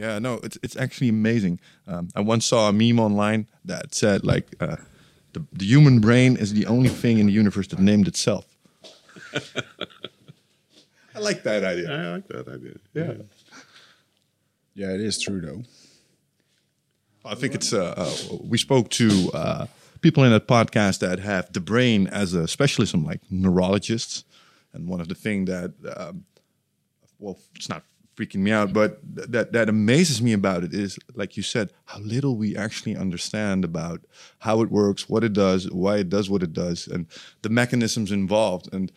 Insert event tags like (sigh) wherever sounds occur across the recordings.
Yeah, no, it's it's actually amazing. Um, I once saw a meme online that said like uh, the the human brain is the only thing in the universe that named itself. (laughs) I like that idea. I like that idea. Yeah, Yeah, it is true though. I think it's. Uh, uh, we spoke to uh, people in that podcast that have the brain as a specialism, like neurologists, and one of the thing that, um, well, it's not freaking me out, but th- that that amazes me about it is, like you said, how little we actually understand about how it works, what it does, why it does what it does, and the mechanisms involved. And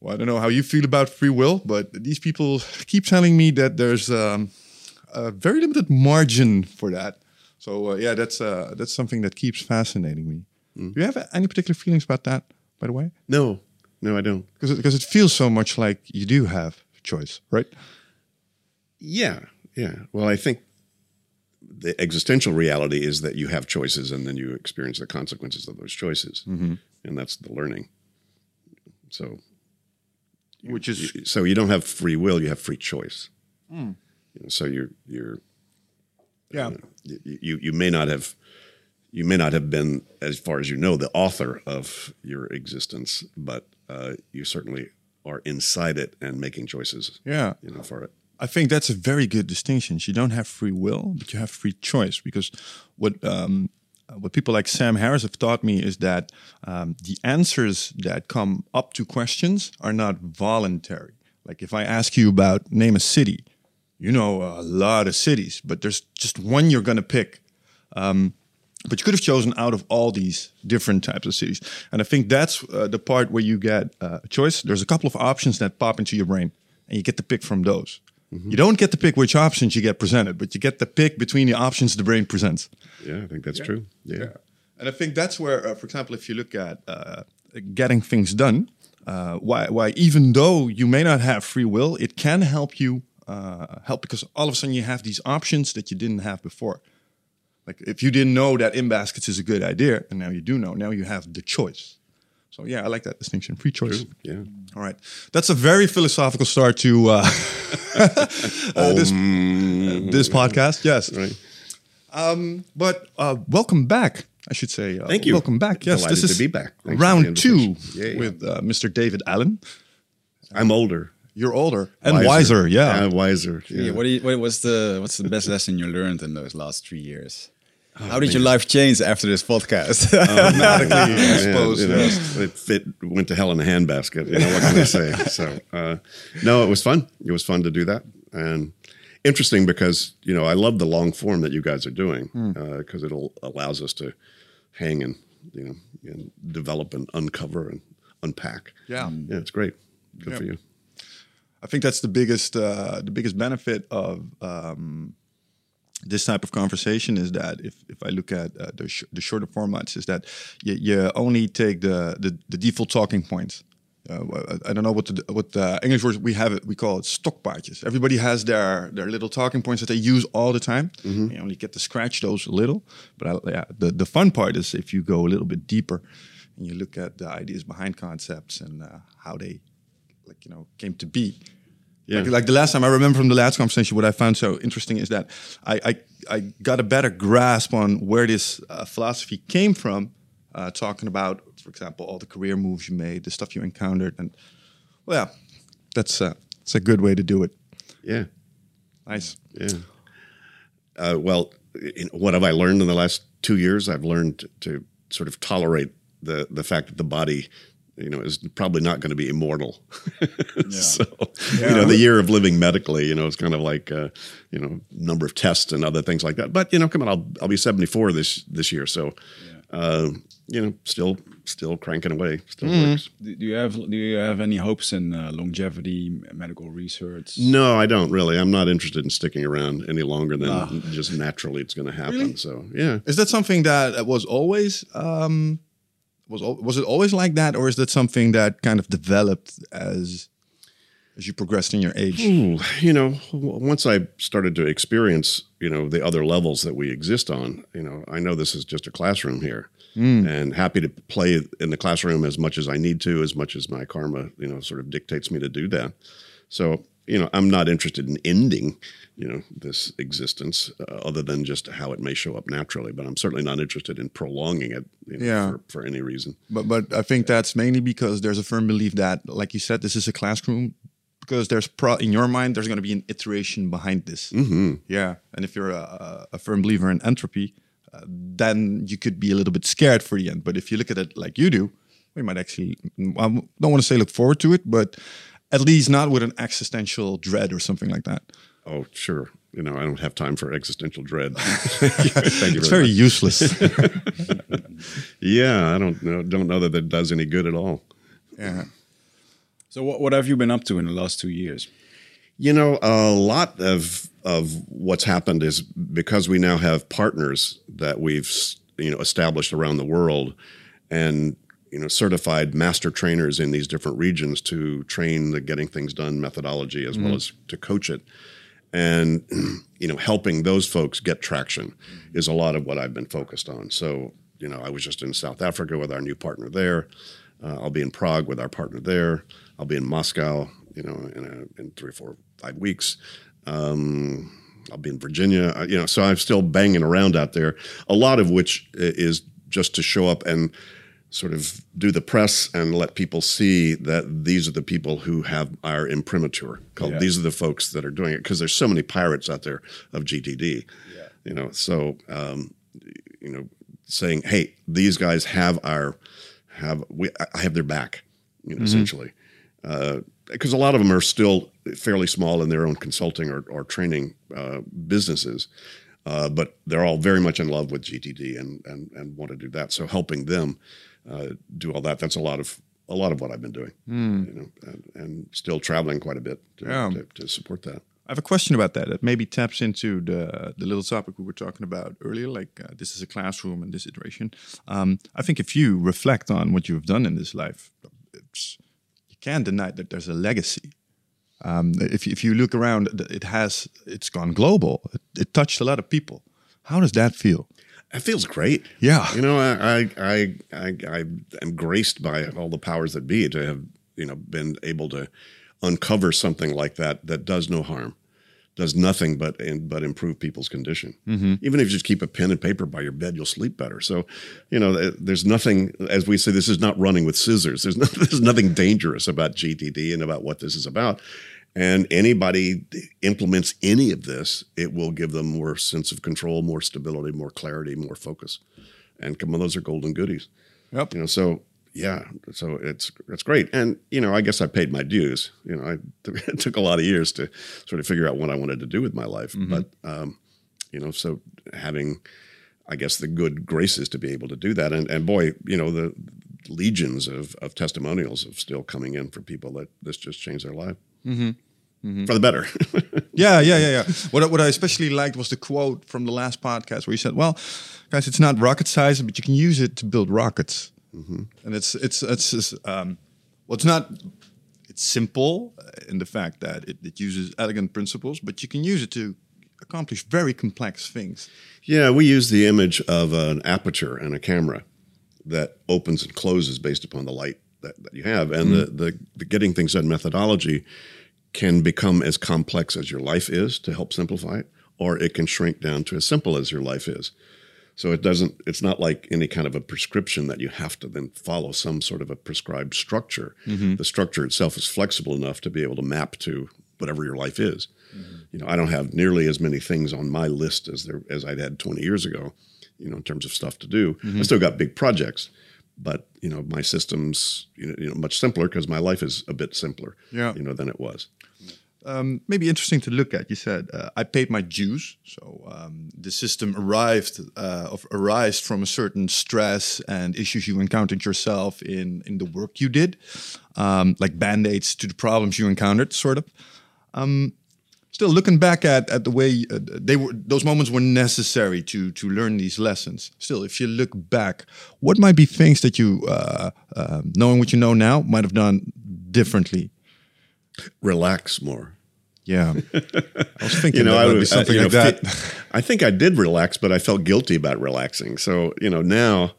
well, I don't know how you feel about free will, but these people keep telling me that there's um, a very limited margin for that. So uh, yeah, that's uh, that's something that keeps fascinating me. Do you have any particular feelings about that, by the way? No, no, I don't. Because it, 'cause it feels so much like you do have choice, right? Yeah, yeah. Well, I think the existential reality is that you have choices and then you experience the consequences of those choices. And that's the learning. So, Which is so you don't have free will, you have free choice. You know, so you're, you're, Yeah. you, you, you may not have, you may not have been, as far as you know, the author of your existence, but uh, you certainly are inside it and making choices, yeah. you know, for it. I think that's a very good distinction. You don't have free will, but you have free choice. Because what um, what people like Sam Harris have taught me is that um, the answers that come up to questions are not voluntary. Like if I ask you about name a city, you know a lot of cities, but there's just one you're going to pick. Um, but you could have chosen out of all these different types of cities. And I think that's uh, the part where you get uh, a choice. There's a couple of options that pop into your brain, and you get to pick from those. You don't get to pick which options you get presented, but you get to pick between the options the brain presents. Yeah, I think that's true. Yeah. And I think that's where, uh, for example, if you look at uh, getting things done, uh, why, why even though you may not have free will, it can help you uh, help because all of a sudden you have these options that you didn't have before. Like if you didn't know that in baskets is a good idea, and now you do know, now you have the choice. So yeah, I like that distinction, free choice. Yeah. All right, that's a very philosophical start to uh, (laughs) uh, this this podcast. Yes, Right. but uh, welcome back. I should say. Uh, Thank you. Welcome back. Yes, Delighted this is to be back. Thanks round two. Yeah, yeah. with uh, Mr. David Allen. I'm older. You're older and wiser. yeah. Yeah, wiser. Yeah. Yeah. What, do you, what was the what's the best (laughs) lesson you learned in those last three years? How did your life change after this podcast? (laughs) Automatically, (laughs) I suppose. you know, it fit, went to hell in a handbasket. You know what can I say? (laughs) So, uh, no, it was fun. It was fun to do that, and interesting because you know I love the long form that you guys are doing because it'll allows us to hang and you know and develop and uncover and unpack. Yeah. yeah, it's great. Good Yeah. for you. I think that's the biggest uh, the biggest benefit of um, this type of conversation is that if, if I look at uh, the, sh- the shorter formats, is that you, you only take the, the, the default talking points. Uh, I- I don't know what the what the English words we have it. We call it stokpaardjes. Everybody has their their little talking points that they use all the time. You only get to scratch those a little. But I, yeah, the the fun part is if you go a little bit deeper and you look at the ideas behind concepts and uh, how they like you know came to be. Yeah. Like, like the last time I remember from the last conversation, what I found so interesting is that I I, I got a better grasp on where this uh, philosophy came from. Uh, talking about, for example, all the career moves you made, the stuff you encountered, and well, yeah, that's uh, that's a good way to do it. Yeah. Nice. Yeah. Uh, well, in, what have I learned in the last two years? I've learned to, to sort of tolerate the the fact that the body, you know, is probably not going to be immortal. (laughs) so, you know, the year of living medically, you know, it's kind of like, uh, you know, number of tests and other things like that. But you know, come on, I'll I'll be seventy four this this year, so uh, you know, still still cranking away, still Mm-hmm. works. Do do you have do you have any hopes in uh, longevity, medical research? No, I don't really. I'm not interested in sticking around any longer than Ah. just naturally it's going to happen. So yeah, Is that something that was always um, was was it always like that, or is that something that kind of developed as as you progressed in your age? Ooh, you know, once I started to experience, you know, the other levels that we exist on, you know, I know this is just a classroom here, hmm. and happy to play in the classroom as much as I need to, as much as my karma, you know, sort of dictates me to do that. So, you know, I'm not interested in ending, you know, this existence, uh, other than just how it may show up naturally. But I'm certainly not interested in prolonging it, you know, Yeah. for, for any reason. But but I think that's mainly because there's a firm belief that, like you said, this is a classroom. Because there's pro in your mind, there's going to be an iteration behind this. Mm-hmm. Yeah, and if you're a, a- a firm believer in entropy, uh, then you could be a little bit scared for the end. But if you look at it like you do, we might actually. I don't want to say look forward to it, but at least not with an existential dread or something like that. Oh, sure. You know, I don't have time for existential dread. (laughs) Thank you It's very very much. useless. (laughs) Yeah, I don't know. Don't know that that does any good at all. yeah. So what, what have you been up to in the last two years? You know, a lot of of what's happened is because we now have partners that we've you know established around the world, and you know certified master trainers in these different regions to train the getting things done methodology as well mm-hmm. as to coach it, and (clears throat) you know helping those folks get traction is a lot of what I've been focused on. So you know, I was just in South Africa with our new partner there. Uh, I'll be in Prague with our partner there. I'll be in Moscow, you know, in, a, in three, four, five weeks. Um, I'll be in Virginia, uh, you know, so I'm still banging around out there. A lot of which is just to show up and sort of do the press and let people see that these are the people who have our imprimatur. Called Yeah. these are the folks that are doing it because there's so many pirates out there of GTD. You know, so um, you know, saying, "Hey, these guys have our have we I have their back," you know, essentially, because a lot of them are still fairly small in their own consulting or, or training uh, businesses, uh, but they're all very much in love with GTD and and and want to do that. So helping them uh, do all that that's a lot of a lot of what I've been doing, you know, and, and still traveling quite a bit to, Yeah. to, to support that. I have a question about that. That maybe taps into the the little topic we were talking about earlier. Like uh, this is a classroom and this iteration. Um, I think if you reflect on what you've done in this life, it's, you can't deny that there's a legacy. Um, if if you look around, it has it's gone global. It, it touched a lot of people. How does that feel? It feels great. Yeah. You know, I, I, I, I, am graced by all the powers that be to have, you know, been able to uncover something like that that does no harm, does nothing but but improve people's condition. Mm-hmm. Even if you just keep a pen and paper by your bed, you'll sleep better. So, you know, there's nothing, as we say, this is not running with scissors. There's, no, (laughs) there's nothing dangerous about GTD and about what this is about. And anybody implements any of this, it will give them more sense of control, more stability, more clarity, more focus. And come on, those are golden goodies. Yep. You know, so yeah, so it's it's great. And you know, I guess I paid my dues. You know, I, (laughs) it took a lot of years to sort of figure out what I wanted to do with my life. But um, you know, so having, I guess, the good graces to be able to do that, and and boy, you know, the legions of of testimonials of still coming in for people that this just changed their life Mm-hmm. for the better. (laughs) Yeah, yeah, yeah, yeah. What I- what I especially liked was the quote from the last podcast where you said, "Well, guys, it's not rocket science, but you can use it to build rockets." Mm-hmm. And it's it's it's just, um, well, it's not. It's simple in the fact that it, it uses elegant principles, but you can use it to accomplish very complex things. Yeah, we use the image of an aperture and a camera that opens and closes based upon the light that, that you have. And mm-hmm. the, the, the getting things done methodology can become as complex as your life is to help simplify it, or it can shrink down to as simple as your life is. So it doesn't, it's not like any kind of a prescription that you have to then follow some sort of a prescribed structure. Mm-hmm. The structure itself is flexible enough to be able to map to whatever your life is. Mm-hmm. You know, I don't have nearly as many things on my list as there as I'd had 20 years ago, you know, in terms of stuff to do. Mm-hmm. I still got big projects, but you know, my system's you know, you know much simpler because my life is a bit simpler, Yeah. you know, than it was. Um, maybe interesting to look at. You said uh, I paid my dues, so um, the system arrived uh, of arised from a certain stress and issues you encountered yourself in in the work you did, um, like band aids to the problems you encountered, sort of. Um, still, looking back at at the way uh, they were, those moments were necessary to to learn these lessons. Still, if you look back, what might be things that you, uh, uh, knowing what you know now, might have done differently? Relax more. Yeah, I was (laughs) thinking you know, that I would be was uh, something you know, like that. I think I did relax, but I felt guilty about relaxing. So you know now,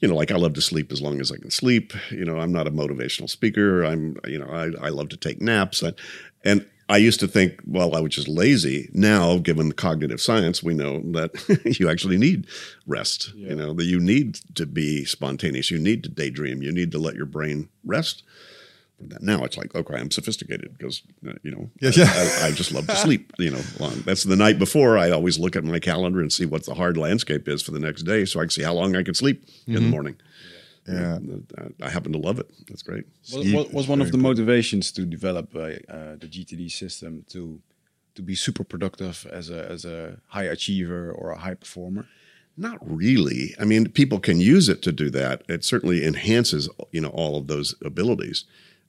you know, like I love to sleep as long as I can sleep. You know, I'm not a motivational speaker. I'm you know I, I love to take naps, and, and I used to think, well, I was just lazy. Now, given the cognitive science, we know that (laughs) you actually need rest. You know that you need to be spontaneous. You need to daydream. You need to let your brain rest. Now it's like, okay, I'm sophisticated because uh, you know, Yeah, I, yeah. I, I just love to (laughs) sleep. You know, long. That's the night before. I always look at my calendar and see what the hard landscape is for the next day, so I can see how long I can sleep in the morning. Yeah. And, uh, I happen to love it. That's great. What, what was one of very the motivations to develop uh, uh, the GTD system to to be super productive as a as a high achiever or a high performer? Not really. I mean, people can use it to do that. It certainly enhances, you know, all of those abilities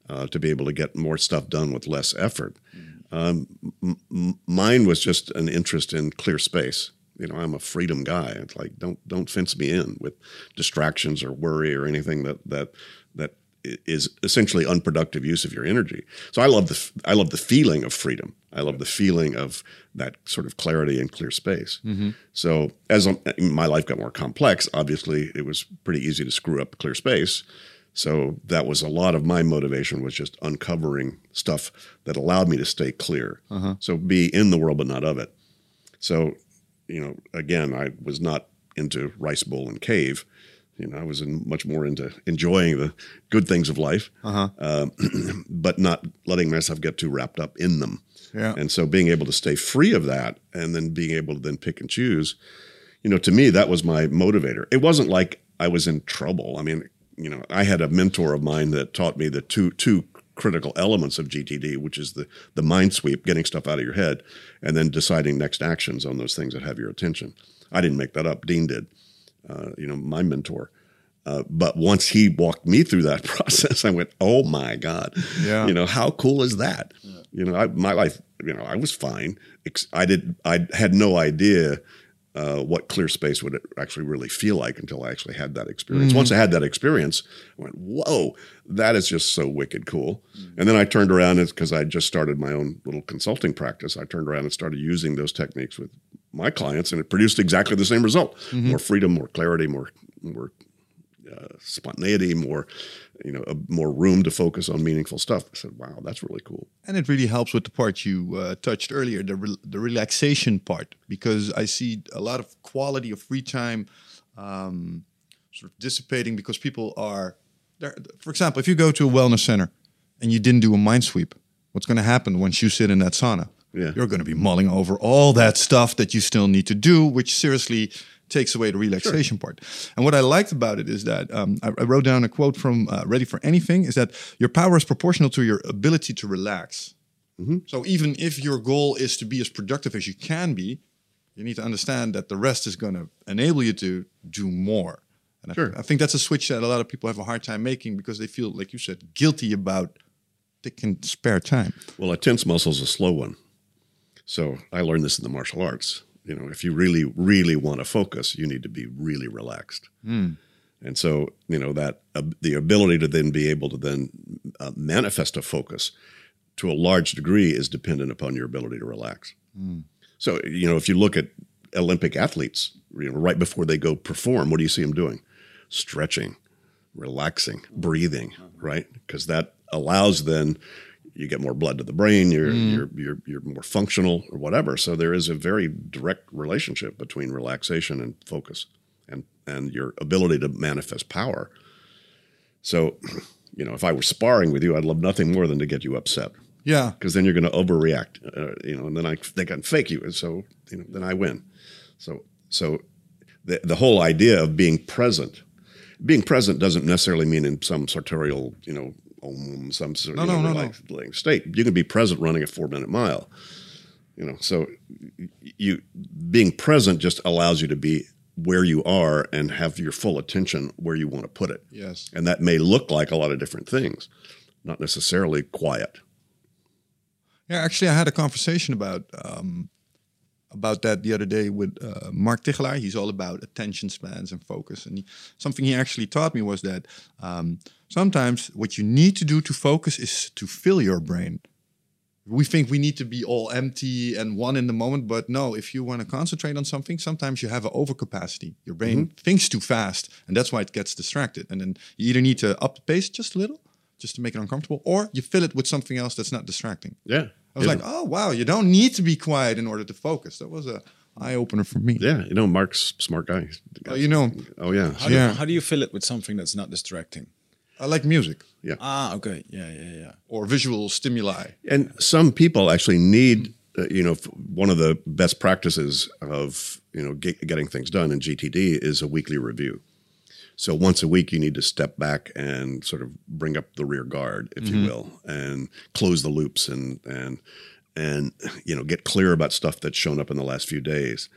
uh, to be able to get more stuff done with less effort. Um, m- mine was just an interest in clear space. You know, I'm a freedom guy. It's like don't don't fence me in with distractions or worry or anything that that that is essentially unproductive use of your energy. So I love the I love the feeling of freedom. I love the feeling of that sort of clarity and clear space. So as um, my life got more complex, obviously it was pretty easy to screw up clear space. So that was a lot of my motivation was just uncovering stuff that allowed me to stay clear. So be in the world but not of it. So, you know, again, I was not into rice bowl and cave. You know, I was in much more into enjoying the good things of life, um, (clears throat) but not letting myself get too wrapped up in them. Yeah. And so being able to stay free of that and then being able to then pick and choose, you know, to me, that was my motivator. It wasn't like I was in trouble. I mean, you know, I had a mentor of mine that taught me the two, two critical elements of GTD, which is the, the mind sweep, getting stuff out of your head, and then deciding next actions on those things that have your attention. I didn't make that up. Dean did, uh, you know, my mentor. Uh, but once he walked me through that (laughs) process, I went, "Oh my God! Yeah. You know how cool is that? You know, I, my life. You know, I was fine. I did. I had no idea uh, what clear space would it actually really feel like until I actually had that experience. Once I had that experience, I went, "Whoa, that is just so wicked cool!" And then I turned around because I just started my own little consulting practice. I turned around and started using those techniques with my clients, and it produced exactly the same result: more freedom, more clarity, more more uh, spontaneity, more you know, a, more room to focus on meaningful stuff. I said, "Wow, that's really cool." And it really helps with the part you uh, touched earlier, the re- the relaxation part, because I see a lot of quality of free time um, sort of dissipating because people are there. For example, if you go to a wellness center and you didn't do a mind sweep, what's going to happen once you sit in that sauna? Yeah. You're going to be mulling over all that stuff that you still need to do, which seriously takes away the relaxation part. And what I liked about it is that um, I, I wrote down a quote from uh, Ready for Anything: is that your power is proportional to your ability to relax. So even if your goal is to be as productive as you can be, you need to understand that the rest is going to enable you to do more. And I, Sure. I think that's a switch that a lot of people have a hard time making because they feel, like you said, guilty about taking spare time. Well, a tense muscle is a slow one. So I learned this in the martial arts. You know, if you really, really want to focus, you need to be really relaxed. And so, you know, that uh, the ability to then be able to then uh, manifest a focus to a large degree is dependent upon your ability to relax. So, you know, if you look at Olympic athletes, you know, right before they go perform, what do you see them doing? Stretching, relaxing, breathing, right? Because that allows then you get more blood to the brain, you're, you're you're you're more functional or whatever. So there is a very direct relationship between relaxation and focus and and your ability to manifest power. So, (clears throat) you know, if I were sparring with you, I'd love nothing more than to get you upset Yeah. because then you're going to overreact, uh, you know, and then I they can fake you, and so you know, then I win. So so the the whole idea of being present, being present doesn't necessarily mean in some sartorial, you know, om some sort No, of no, no, no. state. You can be present running a four minute mile. You know, so you being present just allows you to be where you are and have your full attention where you want to put it. Yes. And that may look like a lot of different things, not necessarily quiet. Yeah, actually, I had a conversation about um, about that the other day with uh, Mark Tichelaar. He's all about attention spans and focus, and he, something he actually taught me was that um, sometimes what you need to do to focus is to fill your brain. We think we need to be all empty and one in the moment, but no. If you want to concentrate on something, sometimes you have an overcapacity. Your brain mm-hmm. thinks too fast, and that's why it gets distracted. And then you either need to up the pace just a little, just to make it uncomfortable, or you fill it with something else that's not distracting. Yeah. I was like, oh wow, you don't need to be quiet in order to focus. That was a eye opener for me. yeah, you know, Mark's smart guy. Oh, you know, Oh yeah. How, do, Yeah. how do you fill it with something that's not distracting? I like music Yeah. Ah, okay. Yeah, yeah, yeah. or visual stimuli. And some people actually need, uh, you know, one of the best practices of, you know, get, getting things done in GTD is a weekly review. So once a week, you need to step back and sort of bring up the rear guard, if you will, and close the loops and and and you know get clear about stuff that's shown up in the last few days.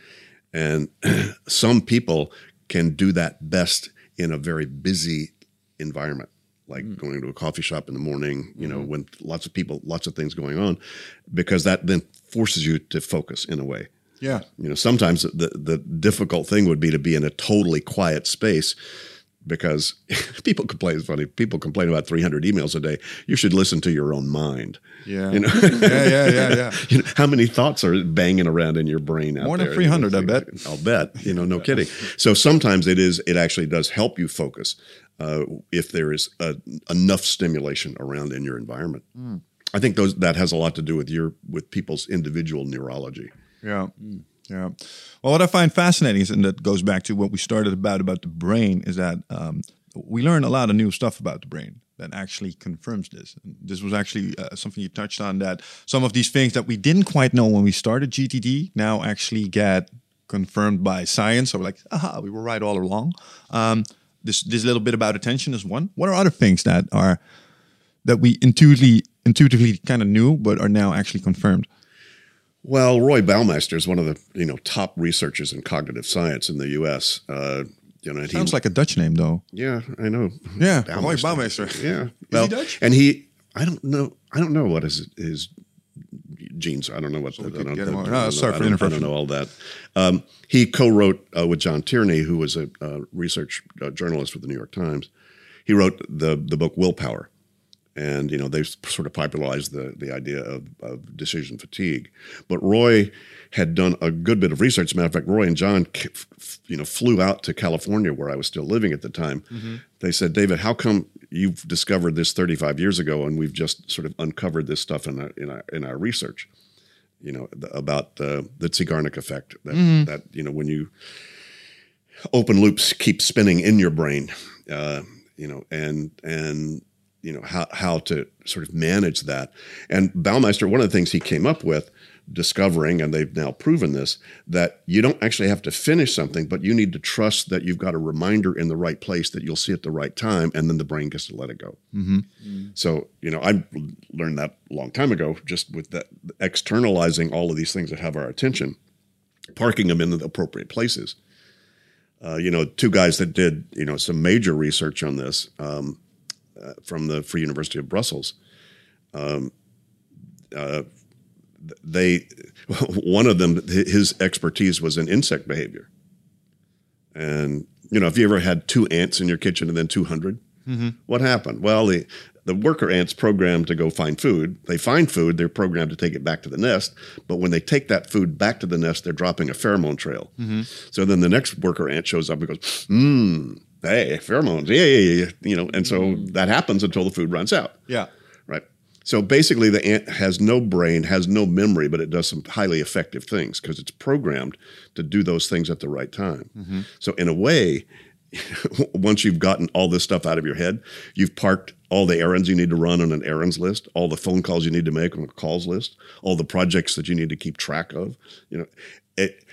And (clears throat) some people can do that best in a very busy environment, like mm. going to a coffee shop in the morning, you know, mm-hmm. when lots of people, lots of things going on, because that then forces you to focus in a way. Yeah. You know, sometimes the the difficult thing would be to be in a totally quiet space because (laughs) people complain. It's funny. People complain about 300 emails a day. You should listen to your own mind. Yeah. You know, (laughs) Yeah, yeah, yeah, yeah. (laughs) you know, how many thoughts are banging around in your brain? Out More than there? 300, I bet. I'll bet. You know, no kidding. So sometimes it is. It actually does help you focus uh, if there is uh enough stimulation around in your environment. Hmm. I think those that has a lot to do with your with people's individual neurology. Yeah. Yeah. Well, what I find fascinating is, and that goes back to what we started about about the brain, is that um, we learn a lot of new stuff about the brain that actually confirms this. And this was actually uh, something you touched on that some of these things that we didn't quite know when we started GTD now actually get confirmed by science. So we're like, aha, we were right all along. Um, this this little bit about attention is one. What are other things that are that we intuitively intuitively kind of knew but are now actually confirmed? Well, Roy Baumeister is one of the you know top researchers in cognitive science in the U.S. Uh, you know, Sounds he, like a Dutch name though. yeah, I know. Yeah, Baumeister. Roy Baumeister. Yeah, he Dutch? And he, I don't know, I don't know what his his genes. I don't know what. I we don't, get I don't No, know- sorry I don't- I don't know all that. Um, he co-wrote uh, with John Tierney, who was a uh, research uh, journalist with the New York Times. He wrote the the book Willpower, and you know they sort of popularized the the idea of, of decision fatigue. But Roy had done a good bit of research. As a matter of fact, Roy and John, you know, flew out to California where I was still living at the time. They said, David, how come you've discovered this 35 years ago, and we've just sort of uncovered this stuff in our in our, in our research? You know, the, about uh, the Zeigarnik effect. That that you know when you open loops keep spinning in your brain, uh, you know, and and you know how how to sort of manage that. And Baumeister, one of the things he came up with, discovering, and they've now proven this, that you don't actually have to finish something, but you need to trust that you've got a reminder in the right place that you'll see at the right time, and then the brain gets to let it go. So, you know, I learned that a long time ago, just with that externalizing all of these things that have our attention, parking them in the appropriate places. Uh, you know, two guys that did, you know, some major research on this um, uh, from the Free University of Brussels. Um, uh, they, one of them, his expertise was in insect behavior. And, you know, if you ever had two ants in your kitchen and then 200, mm-hmm. what happened? Well, the, the worker ants programmed to go find food. They find food, they're programmed to take it back to the nest. But when they take that food back to the nest, they're dropping a pheromone trail. Mm-hmm. So then the next worker ant shows up and goes, hmm, hey, pheromones, yeah, yeah, yeah. You know, and so mm. that happens until the food runs out. Yeah. So basically, the ant has no brain, has no memory, but it does some highly effective things because it's programmed to do those things at the right time. Mm-hmm. So, in a way, (laughs) once you've gotten all this stuff out of your head, you've parked all the errands you need to run on an errands list, all the phone calls you need to make on a calls list, all the projects that you need to keep track of. You know, it,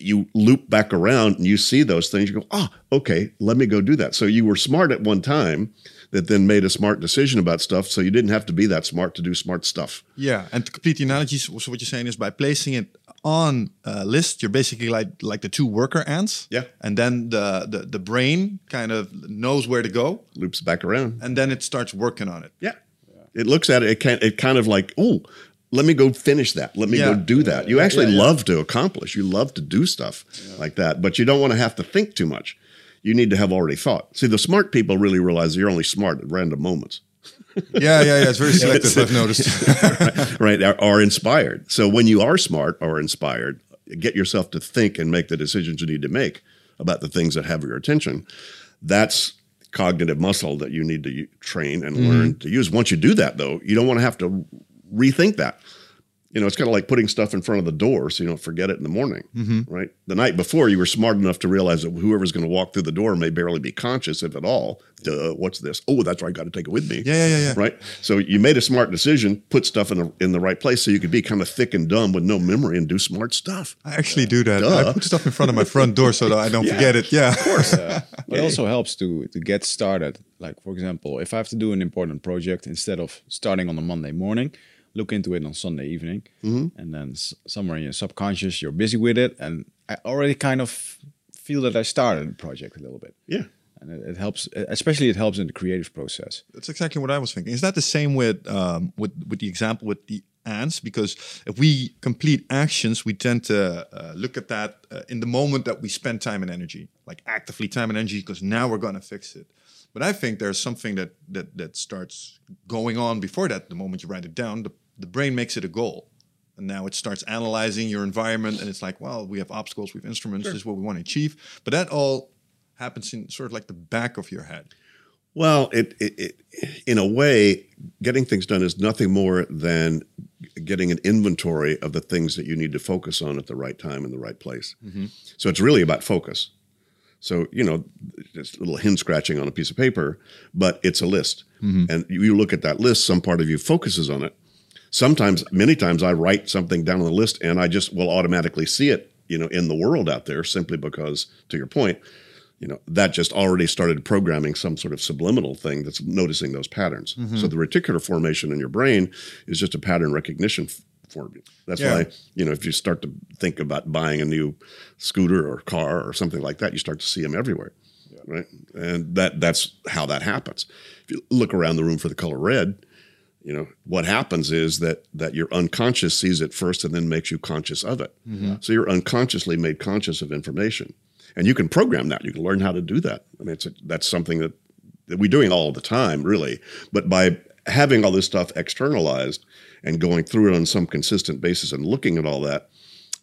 you loop back around and you see those things. You go, oh, okay, let me go do that. So you were smart at one time that then made a smart decision about stuff. So you didn't have to be that smart to do smart stuff. Yeah, and to complete the analogy, so what you're saying is by placing it on a list, you're basically like like the two worker ants. Yeah. and then the the, the brain kind of knows where to go, Loops back around. and then it starts working on it. Yeah. It looks at it, it can it kind of like, oh, let me go finish that. Let me Yeah. go do that. You actually yeah, yeah. love to accomplish. You love to do stuff like that, but you don't want to have to think too much. You need to have already thought. See, the smart people really realize you're only smart at random moments, Yeah, yeah, yeah. It's very (laughs) selective. I've noticed. (laughs) right? Are, are inspired. So when you are smart or inspired, get yourself to think and make the decisions you need to make about the things that have your attention. That's cognitive muscle that you need to train and mm-hmm. learn to use. Once you do that, though, you don't want to have to rethink that. You know, it's kind of like putting stuff in front of the door so you don't forget it in the morning, mm-hmm. right? The night before, you were smart enough to realize that whoever's going to walk through the door may barely be conscious, if at all. Duh, what's this? Oh, that's right. I got to take it with me. Yeah, yeah, yeah, yeah. Right. So you made a smart decision, put stuff in the in the right place, so you could be kind of thick and dumb with no memory and do smart stuff. I actually do that. Duh. I put stuff in front of my front door so that I don't (laughs) forget it. Yeah, of course. (laughs) But it also helps to to get started. Like for example, if I have to do an important project, instead of starting on a Monday morning, look into it on Sunday evening, and then s- somewhere in your subconscious, you're busy with it, and I already kind of feel that I started the project a little bit, Yeah. and it, it helps. Especially, it helps in the creative process. That's exactly what I was thinking. Is that the same with um, with with the example with the ants? Because if we complete actions, we tend to uh, look at that uh, in the moment that we spend time and energy, like actively time and energy, because now we're going to fix it. But I think there's something that that that starts going on before that. The moment you write it down, the the brain makes it a goal. And now it starts analyzing your environment, and it's like, well, we have obstacles, we have instruments. This is what we want to achieve. But that all happens in sort of like the back of your head. Well, it, it, it in a way, getting things done is nothing more than getting an inventory of the things that you need to focus on at the right time in the right place. Mm-hmm. So it's really about focus. So you know, it's a little hen scratching on a piece of paper, but it's a list, mm-hmm. and you you look at that list. Some part of you focuses on it. Sometimes, many times, I write something down on the list, and I just will automatically see it, you know, in the world out there, simply because, to your point, you know that just already started programming some sort of subliminal thing that's noticing those patterns. So mm-hmm. the reticular formation in your brain is just a pattern recognition for you. That's Yeah. why you know if you start to think about buying a new scooter or car or something like that you start to see them everywhere right? And that that's how that happens. If you look around the room for the color red you know what happens is that that your unconscious sees it first and then makes you conscious of it. Mm-hmm. So you're unconsciously made conscious of information. And you can program that. You can learn how to do that. I mean it's a, that's something that, that we're doing all the time really. But by having all this stuff externalized and going through it on some consistent basis and looking at all that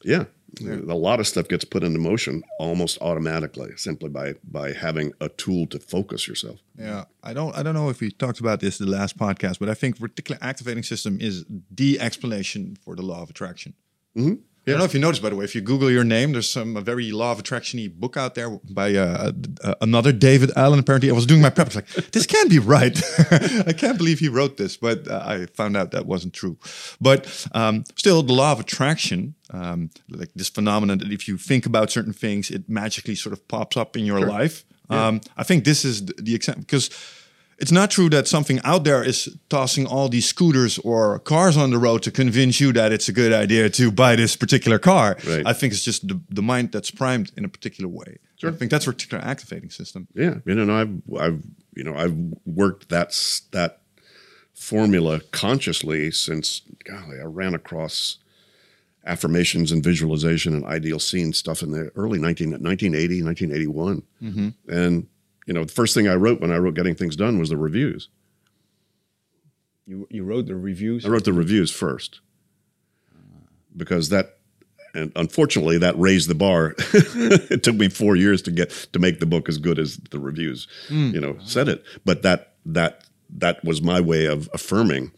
yeah, a lot of stuff gets put into motion almost automatically simply by by having a tool to focus yourself Yeah, I don't I don't know if we talked about this the last podcast, but I think reticular activating system is the explanation for the law of attraction. Mm-hmm. I don't know if you noticed, by the way, if you Google your name, there's some a very law of attraction book out there by uh, uh, another David Allen. Apparently, I was doing my prep. I was like, this can't be right. (laughs) I can't believe he wrote this, but uh, I found out that wasn't true. But um, still, the law of attraction, um, like this phenomenon that if you think about certain things, it magically sort of pops up in your life. Um, I think this is the, the example because it's not true that something out there is tossing all these scooters or cars on the road to convince you that it's a good idea to buy this particular car. Right. I think it's just the, the mind that's primed in a particular way. Sure. I think that's a reticular activating system. Yeah, you know, I've I've you know I've worked that that formula consciously since golly, I ran across affirmations and visualization and ideal scene stuff in the early 19, 1980, 1981. Mm-hmm. And you know, the first thing I wrote when I wrote Getting Things Done was the reviews. You you wrote the reviews. I wrote the reviews first because that, and unfortunately, that raised the bar. (laughs) it took me four years to get to make the book as good as the reviews, hmm. you know, said it. But that that that was my way of affirming,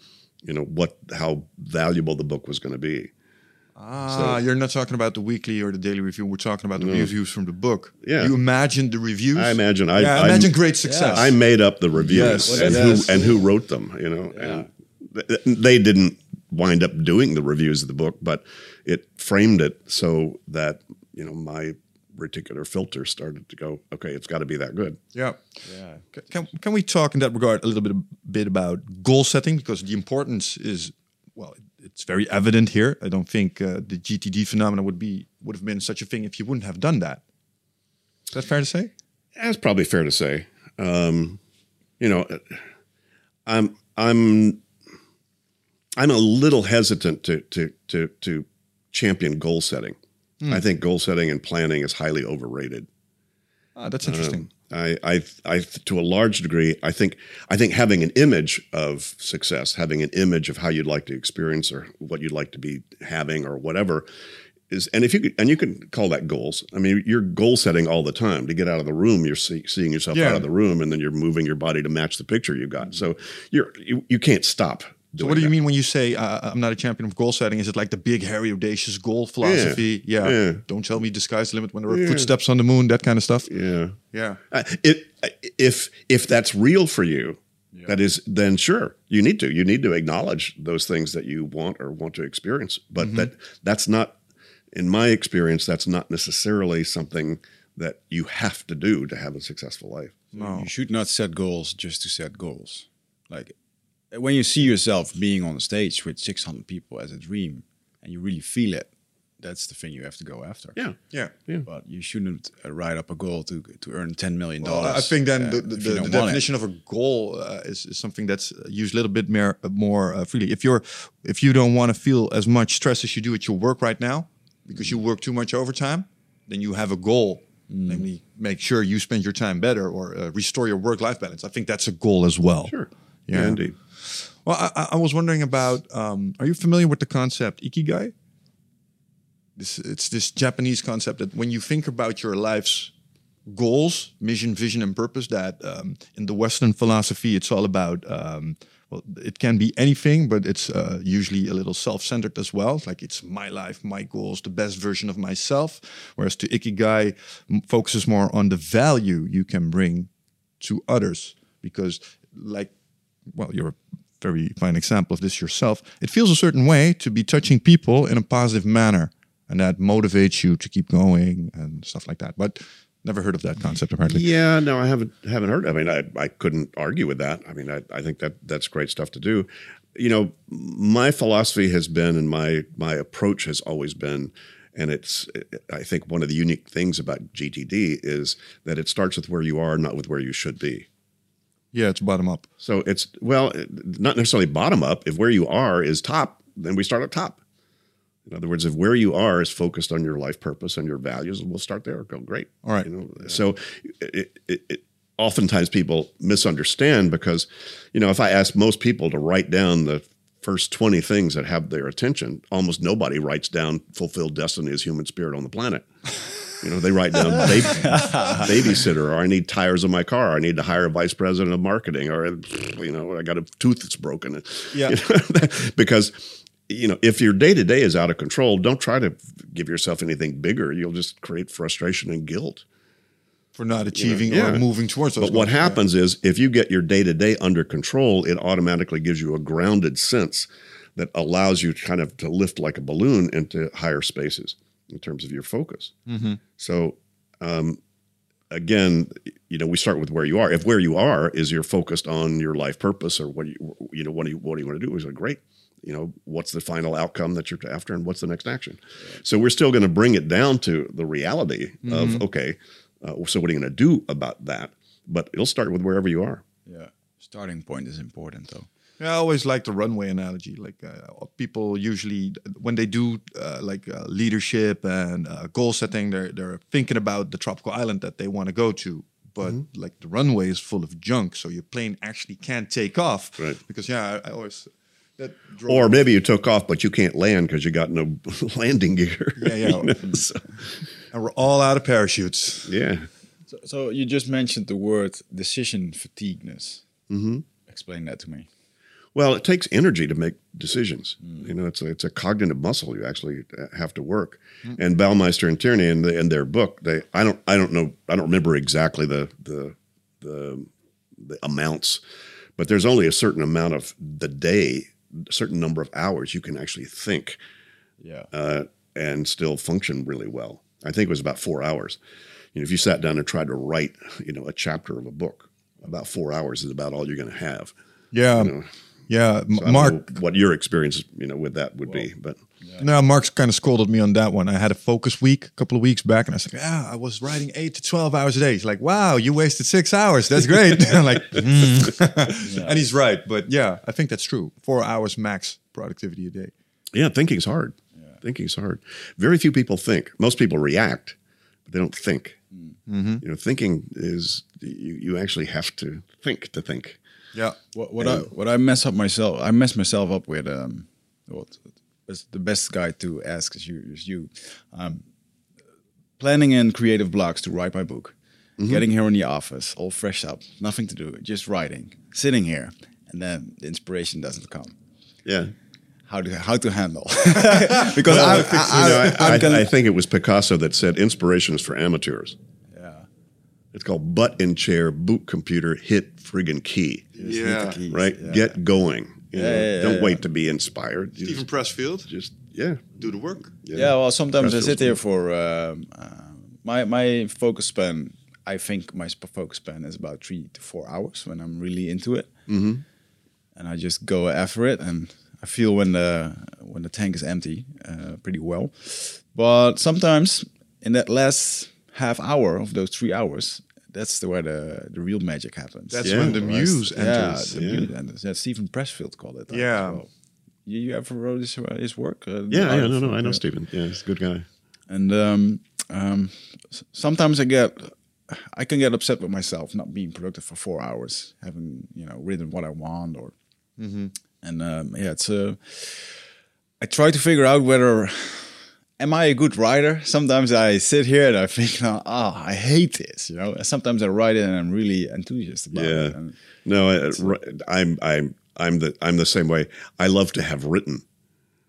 you know, what how valuable the book was going to be. Ah, you're not talking about the weekly or the daily review. We're talking about the reviews from the book. Yeah. You imagine the reviews. I imagine I, yeah, I imagine great success. I made up the reviews Yes. and Yes. who and who wrote them, you know. And th- they didn't wind up doing the reviews of the book, but it framed it so that you know my reticular filter started to go. Okay, it's got to be that good. Yeah. Yeah. Can, can we talk in that regard a little bit bit about goal setting because the importance is well it's very evident here. I don't think uh, the GTD phenomenon would be would have been such a thing if you wouldn't have done that. Is that fair to say? That's probably fair to say. Um, you know, I'm I'm I'm a little hesitant to to to to champion goal setting. I think goal setting and planning is highly overrated. Ah, that's interesting. I, I, I, to a large degree, I think, I think having an image of success, having an image of how you'd like to experience or what you'd like to be having or whatever, is, and if you could, and you can call that goals. I mean, you're goal setting all the time. To get out of the room, you're see, seeing yourself Yeah. out of the room, and then you're moving your body to match the picture you've got. Mm-hmm. So you're, you, you can't stop. So what do you mean when you say uh, I'm not a champion of goal setting? Is it like the big, hairy, audacious goal philosophy? Yeah. Yeah. Don't tell me the sky's the limit when there are footsteps on the moon, that kind of stuff. Yeah. Yeah. Uh, it, if if that's real for you, that is then sure you need to you need to acknowledge those things that you want or want to experience. But that that's not, in my experience, that's not necessarily something that you have to do to have a successful life. No. You should not set goals just to set goals. Like when you see yourself being on the stage with 600 people as a dream and you really feel it, that's the thing you have to go after. Yeah. Yeah. yeah. But you shouldn't uh, write up a goal to to earn 10 million Well, dollars. I think then uh, the, the, the, the want it. definition of a goal uh, is, is something that's used a little bit more more uh, freely. If you're if you don't want to feel as much stress as you do at your work right now because you work too much overtime, then you have a goal, Mm. namely make sure you spend your time better or uh, restore your work life balance. I think that's a goal as well. Sure. Yeah. Yeah, indeed. Well, I, I- was wondering about. Um, are you familiar with the concept ikigai? This it's this Japanese concept that when you think about your life's goals, mission, vision, and purpose, that um, in the Western philosophy, it's all about. Um, well, it can be anything, but it's uh, usually a little self-centered as well. Like it's my life, my goals, the best version of myself. Whereas to ikigai focuses more on the value you can bring to others, because like well, you're a very fine example of this yourself. It feels a certain way to be touching people in a positive manner, and that motivates you to keep going and stuff like that. But never heard of that concept apparently. Yeah, no, I haven't haven't heard. I mean, I, I couldn't argue with that. I mean, I, I think that that's great stuff to do. You know, my philosophy has been, and my my approach has always been, and it's I think one of the unique things about GTD is that it starts with where you are, not with where you should be. Yeah, it's bottom up. So it's well, not necessarily bottom up. If where you are is top, then we start at top. In other words, if where you are is focused on your life purpose and your values, we'll start there. Go great. All right. You know, so it, it, it, oftentimes people misunderstand because, you know, if I ask most people to write down the first 20 things that have their attention, almost nobody writes down fulfilled destiny as human spirit on the planet. (laughs) You know, they write down (laughs) baby, babysitter, or I need tires on my car, or I need to hire a vice president of marketing, or you know, I got a tooth that's broken. Yeah. (laughs) You know, because you know, if your day to day is out of control, don't try to give yourself anything bigger. You'll just create frustration and guilt. For not achieving Yeah. or moving towards those But what goals. Yeah. happens is if you get your day to day under control, it automatically gives you a grounded sense that allows you kind of to lift like a balloon into higher spaces in terms of your focus. So, um, again, you know, we start with where you are. If where you are is you're focused on your life purpose or what you, you know, what do you, what do you want to do? Is like, great. You know, what's the final outcome that you're after and what's the next action? So we're still going to bring it down to the reality of, okay, uh, so what are you going to do about that? But it'll start with wherever you are. Yeah. Starting point is important though. Yeah, I always like the runway analogy. Like uh, people usually, when they do uh, like uh, leadership and uh, goal setting, they're they're thinking about the tropical island that they want to go to. But like the runway is full of junk, so your plane actually can't take off. Right. Because yeah, I, I always that drove Or maybe you took off, but you can't land because you got no (laughs) landing gear. Yeah, yeah. (laughs) You know, so, and we're all out of parachutes. yeah. So, so you just mentioned the word decision fatigueness. Mm-hmm. Explain that to me. Well, it takes energy to make decisions. You know, it's a, it's a cognitive muscle you actually uh, have to work. And Baumeister and Tierney in, the, in their book, they I don't I don't know I don't remember exactly the the the, the amounts, but there's only a certain amount of the day, a certain number of hours you can actually think Yeah. uh, and still function really well. I think it was about four hours. You know, if you sat down and tried to write, you know, a chapter of a book, about four hours is about all you're going to have. Yeah, You know, yeah. M- I don't Mark, know what your experience, you know, with that would be, but No, Mark's kind of scolded me on that one. I had a focus week a couple of weeks back, and I said, "Yeah, I was writing eight to twelve hours a day." He's like, "Wow, you wasted six hours. That's great." (laughs) I'm like, "Hmm." and he's right. But yeah, I think that's true. Four hours max productivity a day. yeah, thinking's hard. Thinking's hard. Very few people think. Most people react, but they don't think. Mm-hmm. You know, thinking is you, you actually have to think to think. Yeah, What, what I what I mess up myself, I mess myself up with. Um, what is the best guy to ask is you. Is you. Um, planning and creative blocks to write my book. Getting here in the office, all fresh up, nothing to do, just writing, sitting here, and then the inspiration doesn't come. Yeah. How to how to handle (laughs) because Well, I, I, think, I, you know, I, I'm I, I think it was Picasso that said inspiration is for amateurs. Yeah. It's called butt in chair, boot computer, hit friggin' key. Just hit the Yeah. keys, Right? yeah. Get going. You Yeah, know, yeah, don't yeah, wait to be inspired. You Steven just, Pressfield, just yeah. do the work. Yeah, well, sometimes I sit feels here for um, uh, my my focus span. I think my focus span is about three to four hours when I'm really into it, mm-hmm. and I just go after it, and I feel when the when the tank is empty uh, pretty well. But sometimes in that last half hour of those three hours, that's the where the the real magic happens. That's Yeah. when the Right? muse Yeah, enters. the muse enters. Yeah, Steven Pressfield called it. that Yeah. well. You, you ever wrote his, uh, his work? Uh, Yeah, The yeah, no, no, I know yeah. Steven. Yeah, he's a good guy. And um, um, sometimes I get, I can get upset with myself not being productive for four hours, having you know written what I want, or and um, yeah, it's uh, I try to figure out whether am I a good writer. Sometimes I sit here and I think, (laughs) oh, I hate this, you know. Sometimes I write it and I'm really enthusiastic about Yeah. it. And No, I, I'm I'm I'm the I'm the same way. I love to have written,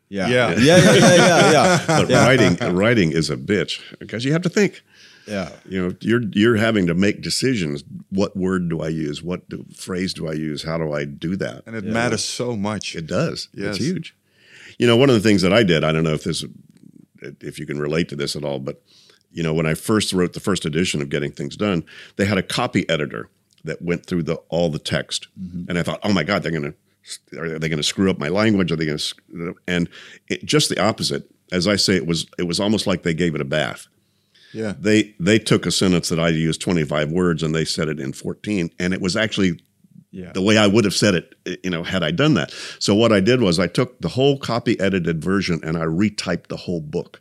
yeah, Yeah. yeah, yeah, yeah, yeah, yeah. (laughs) but writing writing is a bitch because you have to think. yeah. You know, you're you're having to make decisions. What word do I use? What do, phrase do I use? How do I do that? And it matters so much. It does. Yes. It's huge. You know, one of the things that I did, I don't know if this, if you can relate to this at all, but you know, when I first wrote the first edition of Getting Things Done, they had a copy editor that went through the all the text, mm-hmm. and I thought, oh my god, they're going to are they going to screw up my language? Are they going to? And it, just the opposite. As I say, it was it was almost like they gave it a bath Yeah. they they took a sentence that I used 25 words and they said it in 14 and it was actually Yeah. the way I would have said it you know had I done that so what I did was I took the whole copy edited version and I retyped the whole book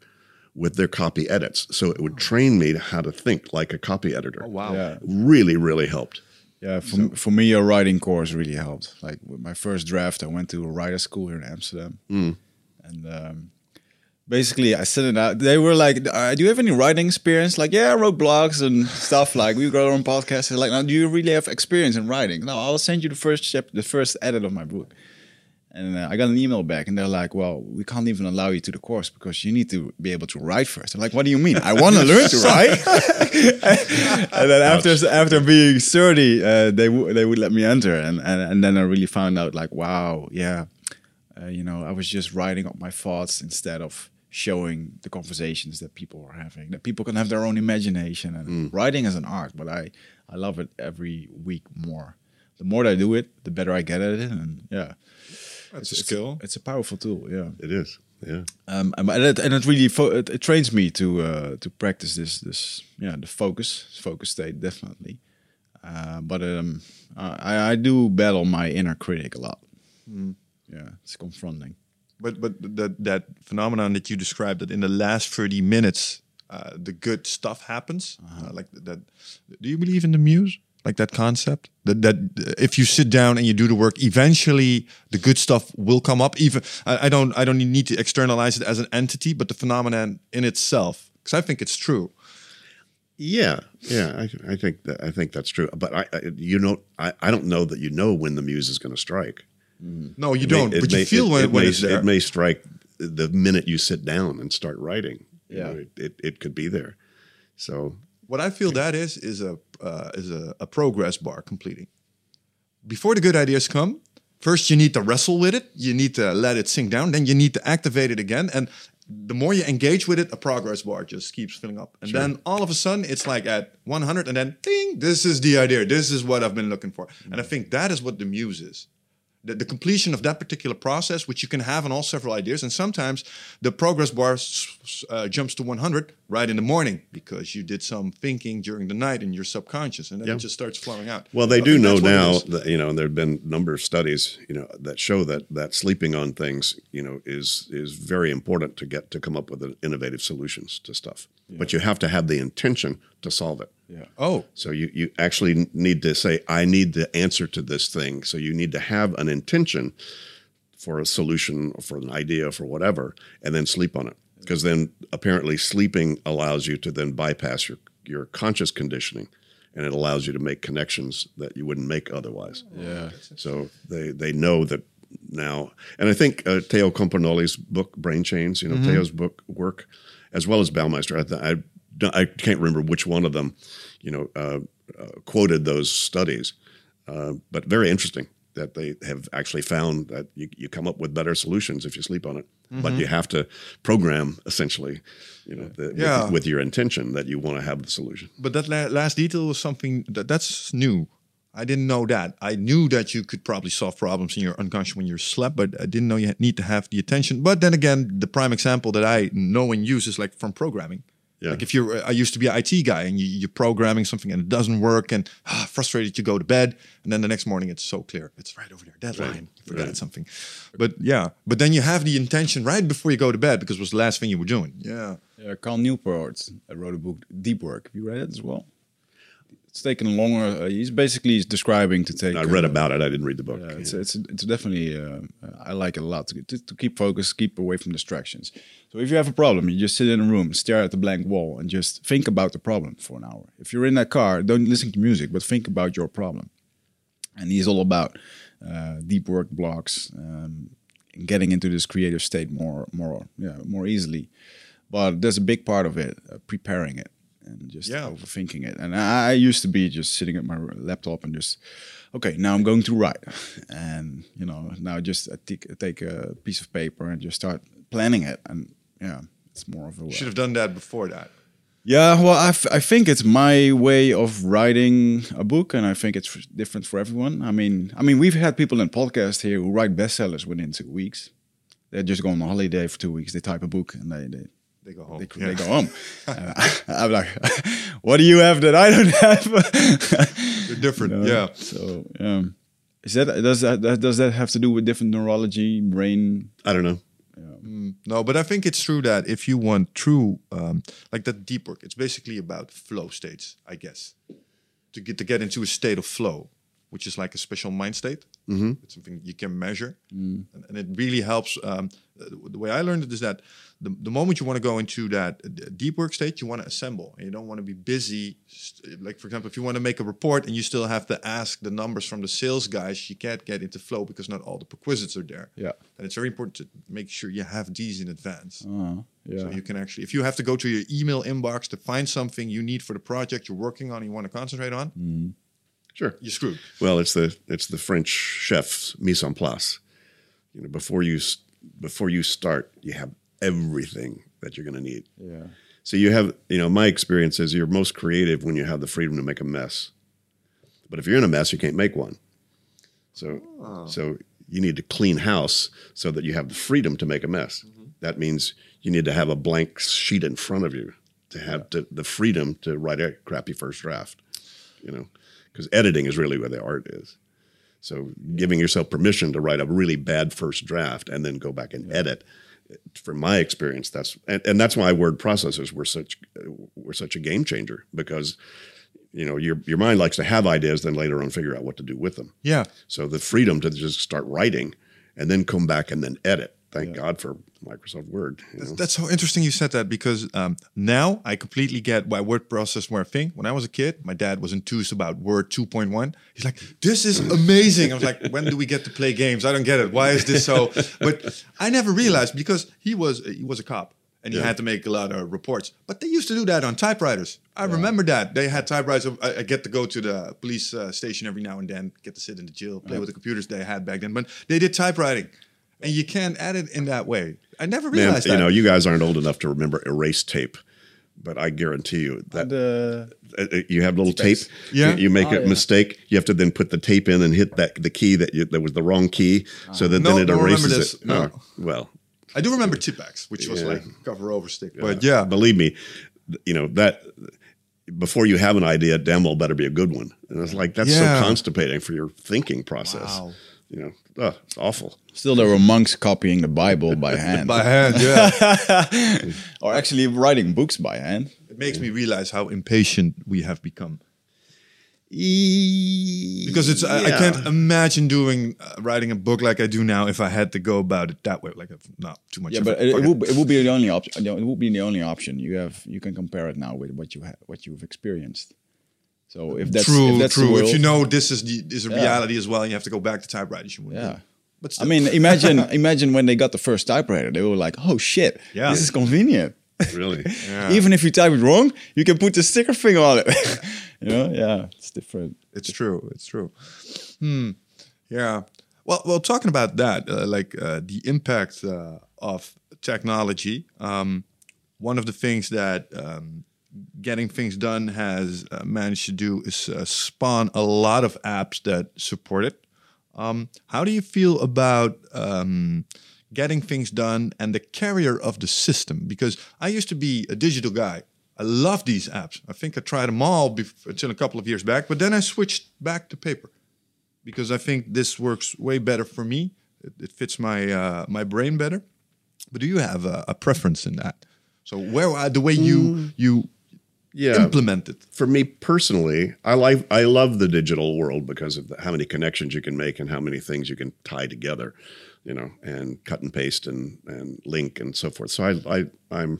with their copy edits so it would train me to how to think like a copy editor Oh, wow. Yeah. really really helped Yeah, for, for me, a writing course really helped. Like with my first draft, I went to a writer school here in Amsterdam, and um, basically I sent it out. They were like, uh, "Do you have any writing experience?" Like, "Yeah, I wrote blogs and stuff. Like, we got our own podcast." They're like, "Now, do you really have experience in writing?" No, I'll send you the first chapter, the first edit of my book. And uh, I got an email back, and they're like, "Well, we can't even allow you to the course because you need to be able to write first. I'm like, "What do you mean? I want to (laughs) learn to write." (laughs) and then after after being thirty, uh, they w- they would let me enter, and, and and then I really found out like, wow, yeah, uh, you know, I was just writing up my thoughts instead of showing the conversations that people are having. That people can have their own imagination, and writing is an art, but I I love it every week more. The more that I do it, the better I get at it, and yeah, That's a it's skill. It's a powerful tool, yeah. it is yeah Um, and it, and it really fo- it, it trains me to uh, to practice this this yeah the focus focus state definitely. Uh, but um, I, I do battle my inner critic a lot. Yeah, it's confronting. But but that that phenomenon that you described that in the last thirty minutes, uh, the good stuff happens. uh like that. Do you believe in the muse? Like that concept that that uh, if you sit down and you do the work, eventually the good stuff will come up. Even I, I don't I don't need to externalize it as an entity, but the phenomenon in itself, because I think it's true. yeah yeah I, I think that I think that's true but I, I you know I, I don't know that you know when the muse is going to strike No, you It don't, it but you may- feel it- when, it when may, it's there. It may strike the minute you sit down and start writing. You Yeah. know, it, it, it could be there. So What I feel that is is a uh, is a, a progress bar completing. Before the good ideas come, first you need to wrestle with it. You need to let it sink down. Then you need to activate it again. And the more you engage with it, a progress bar just keeps filling up. And then all of a sudden, it's like at 100, and then ding, this is the idea. This is what I've been looking for. And I think that is what the muse is. The, the completion of that particular process, which you can have on all several ideas. And sometimes the progress bar uh, jumps to 100 right in the morning because you did some thinking during the night in your subconscious, and then Yeah. it just starts flowing out. Well, they I do know that's what it now that you know there have been a number of studies you know that show that that sleeping on things you know is is very important to get to come up with innovative solutions to stuff. But you have to have the intention to solve it. Yeah. Oh, So you you actually need to say I need the answer to this thing. So you need to have an intention for a solution or for an idea for whatever, and then sleep on it. Because then apparently sleeping allows you to then bypass your your conscious conditioning, and it allows you to make connections that you wouldn't make otherwise. Yeah. So they they know that now, and I think uh, Theo Compernolle's book Brain Chains, you know, Theo's book work, as well as Baumeister. I, th- I don't- I can't remember which one of them, you know, uh, uh, quoted those studies, uh, but very interesting that they have actually found that you, you come up with better solutions if you sleep on it. But you have to program essentially, you know, the, Yeah. with, with your intention that you want to have the solution. but that la- last detail was something that that's new. I didn't know that. I knew that you could probably solve problems in your unconscious when you're slept, but I didn't know you need to have the attention. But then again, the prime example that I know and use is like from programming. Yeah. Like if you're, I used to be an IT guy and you, you're programming something and it doesn't work and ah, frustrated, you go to bed and then the next morning it's so clear. It's right over there, deadline. You Forgot Right. something. But yeah, but then you have the intention right before you go to bed because it was the last thing you were doing. Yeah. Yeah, Cal Newport I wrote a book, Deep Work. Have you read it as well? It's taken longer. Uh, he's basically he's describing to take. I read uh, about it. I didn't read the book. Yeah, it's, it's it's definitely uh, I like it a lot to, to to keep focus, keep away from distractions. So if you have a problem, you just sit in a room, stare at the blank wall, and just think about the problem for an hour. If you're in that car, don't listen to music, but think about your problem. And he's all about uh, deep work blocks, um, getting into this creative state more more yeah more easily. But there's a big part of it, uh, preparing it and just Yeah. overthinking it. And I, I used to be just sitting at my laptop and just, okay, now I'm going to write, and you know, now just I take, I take a piece of paper and just start planning it. And yeah, it's more of a should have done that before that. yeah. Well, I, f- I think it's my way of writing a book, and I think it's f- different for everyone. I mean, I mean, we've had people in podcast here who write bestsellers within two weeks. They just go on a holiday for two weeks. They type a book and they they They go home. they, Yeah. they go home. Uh, (laughs) I'm like, (laughs) what do you have that I don't have? (laughs) They're different. You know? Yeah. So, um, is that does that, that does that have to do with different neurology, brain? I don't know. No, but I think it's true that if you want true, um, like that deep work, it's basically about flow states, I guess. To get to get into a state of flow, which is like a special mind state. Mm-hmm. It's something you can measure, and, and it really helps. Um, the way I learned it is that the, the moment you want to go into that uh, deep work state, you want to assemble, and you don't want to be busy. Like for example, if you want to make a report and you still have to ask the numbers from the sales guys, you can't get into flow because not all the prerequisites are there. Yeah. And it's very important to make sure you have these in advance. Uh, yeah. So you can actually, if you have to go to your email inbox to find something you need for the project you're working on, you want to concentrate on, Sure. you're screwed. Well, it's the it's the French chef's mise en place. You know, before you before you start, you have everything that you're going to need. yeah. So you have, you know, my experience is you're most creative when you have the freedom to make a mess. But if you're in a mess, you can't make one. So oh. so you need to clean house so that you have the freedom to make a mess. Mm-hmm. That means you need to have a blank sheet in front of you to have to, the freedom to write a crappy first draft. You know, because editing is really where the art is. So giving yourself permission to write a really bad first draft and then go back and edit. From my experience, that's and, and that's why word processors were such were such a game changer because you know your your mind likes to have ideas, then later on figure out what to do with them. Yeah. So the freedom to just start writing and then come back and then edit. Thank God for Microsoft Word. you know. That's so interesting you said that because um, now I completely get why word processors were a thing. When I was a kid, my dad was enthused about Word 2.1. He's like, "This is amazing." I was like, "When do we get to play games? I don't get it. Why is this so?" But I never realized because he was he was a cop and he Yeah. had to make a lot of reports. But they used to do that on typewriters. I remember that they had typewriters. I, I get to go to the police uh, station every now and then, get to sit in the jail, play with the computers they had back then. But they did typewriting. And you can't edit in that way. I never Man, realized you that. know, you guys aren't old enough to remember erase tape, but I guarantee you that The uh, uh, you have little tape. Yeah. You, you make Oh, a yeah. mistake. You have to then put the tape in and hit that the key that you, that was the wrong key, so that No, then it erases this. it. No. Oh, well, I do remember Tipp-Ex, which was Yeah. like cover over stick. But yeah, believe me, you know that before you have an idea, damn well better be a good one. And it's like that's Yeah. so constipating for your thinking process. Wow. You know, oh, it's awful. still there were monks copying the Bible by (laughs) hand, by hand, yeah. (laughs) or actually writing books by hand. it makes me realize how impatient we have become. Because it's I, I can't imagine doing uh, writing a book like I do now if I had to go about it that way. Like not too much. Yeah, but it, it will it will be the only option. It will be the only option you have. You can compare it now with what you have, what you've experienced. So if that's true, if that's true. will, if you know this is the is a Yeah. reality as well, you have to go back to typewriters. You wouldn't yeah. it. But I mean, imagine (laughs) imagine when they got the first typewriter, they were like, "Oh shit, Yeah. this is convenient." Really. (laughs) Even if you type it wrong, you can put the sticker finger on it. (laughs) you know, yeah, it's different. It's true. It's true. Hmm. Yeah. Well, well, talking about that, uh, like uh, the impact uh, of technology. Um, one of the things that um, getting things done has uh, managed to do is uh, spawn a lot of apps that support it. Um, how do you feel about um, getting things done and the carrier of the system? Because I used to be a digital guy. I love these apps. I think I tried them all bef- until a couple of years back, but then I switched back to paper because I think this works way better for me. It, it fits my uh, my brain better. But do you have a, a preference in that? So where uh, the way you you Yeah. implement it? for me personally, I like I love the digital world because of the, how many connections you can make and how many things you can tie together, you know, and cut and paste and and link and so forth. So I I I'm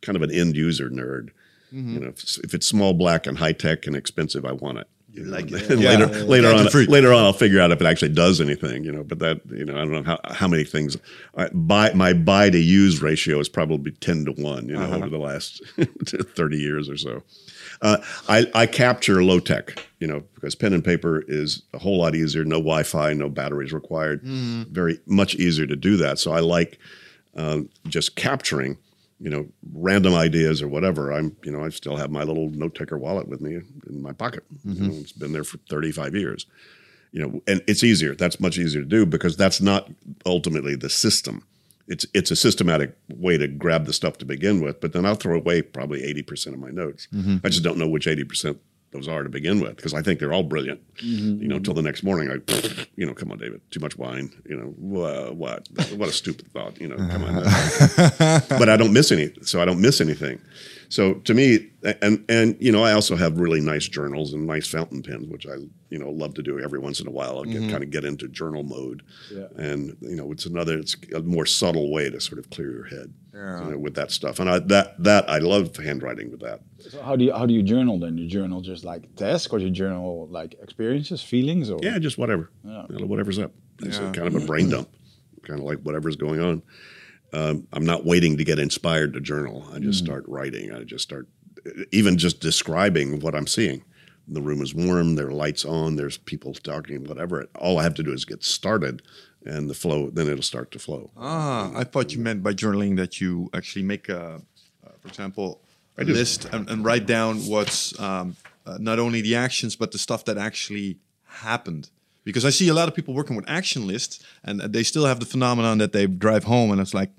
kind of an end user nerd. Mm-hmm. You know, if, if it's small, black, and high tech and expensive, I want it. You like know, it. and Yeah. later Yeah. later Gadget on freak. later on I'll figure out if it actually does anything. You know, but that you know I don't know how how many things. I, buy my buy to use ratio is probably ten to one. You know, Uh-huh. over the last (laughs) thirty years or so. Uh, I, I capture low tech, you know, because pen and paper is a whole lot easier. No Wi-Fi, no batteries required. Very much easier to do that. So I like um, just capturing, you know, random ideas or whatever. I'm, you know, I still have my little note taker wallet with me in my pocket. You mm-hmm. know, it's been there for 35 years. You know, and it's easier. That's much easier to do because that's not ultimately the system. It's it's a systematic way to grab the stuff to begin with, but then I'll throw away probably 80% of my notes. Mm-hmm. I just don't know which 80% those are to begin with because I think they're all brilliant. Mm-hmm. You know, until the next morning, I, you know, come on, David, too much wine. You know, wha- what? What a stupid thought. You know, come on. (laughs) but I don't miss any, so I don't miss anything. So to me, and and you know, I also have really nice journals and nice fountain pens, which I you know love to do every once in a while. I'll get, mm-hmm. kind of get into journal mode, and you know, it's another, it's a more subtle way to sort of clear your head you know, with that stuff. And I, that that I love handwriting with that. So how do you how do you journal then? You journal just like tasks, or you journal like experiences, feelings, or Yeah, just whatever, Yeah. You know, whatever's up. It's a kind of a brain dump, kind of like whatever's going on. Um, I'm not waiting to get inspired to journal. I just start writing. I just start, even just describing what I'm seeing. The room is warm. There are lights on. There's people talking. Whatever. All I have to do is get started, and the flow. Then it'll start to flow. Ah, I thought you meant by journaling that you actually make a, uh, for example, a list and, and write down what's um, uh, not only the actions but the stuff that actually happened. Because I see a lot of people working with action lists, and they still have the phenomenon that they drive home and it's like,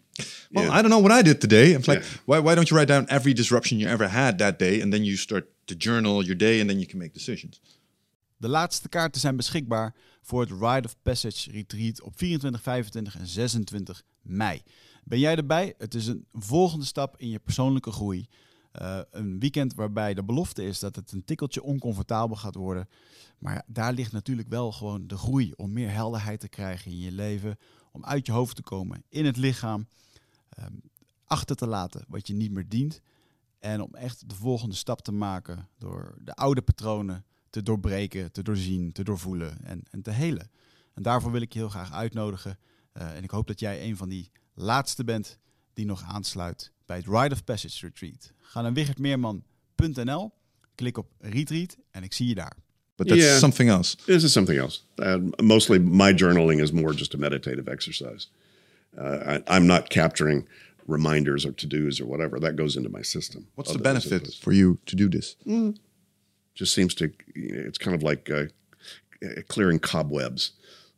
well, Yeah. I don't know what I did today. It's like, Yeah. why, why don't you write down every disruption you ever had that day, and then you start to journal your day, and then you can make decisions. De laatste kaarten zijn beschikbaar voor het Rite of Passage Retreat op 24, 25 en 26 mei. Ben jij erbij? Het is een volgende stap in je persoonlijke groei. Eh, een weekend waarbij de belofte is dat het een tikkeltje oncomfortabel gaat worden. Maar ja, daar ligt natuurlijk wel gewoon de groei om meer helderheid te krijgen in je leven. Om uit je hoofd te komen, in het lichaam. Ehm, achter te laten wat je niet meer dient. En om echt de volgende stap te maken door de oude patronen te doorbreken, te doorzien, te doorvoelen en, en te helen. En daarvoor wil ik je heel graag uitnodigen. Eh, en ik hoop dat jij een van die laatste bent die nog aansluit bij het Rite of Passage Retreat. Ga naar wichertmeerman.nl, klik op Retreat en ik zie je daar. but that's Yeah. something else. This is something else. Uh, mostly, my journaling is more just a meditative exercise. Uh, I, I'm not capturing reminders or to dos or whatever. That goes into my system. What's the benefit for you to do this? Just seems to. It's kind of like uh, clearing cobwebs,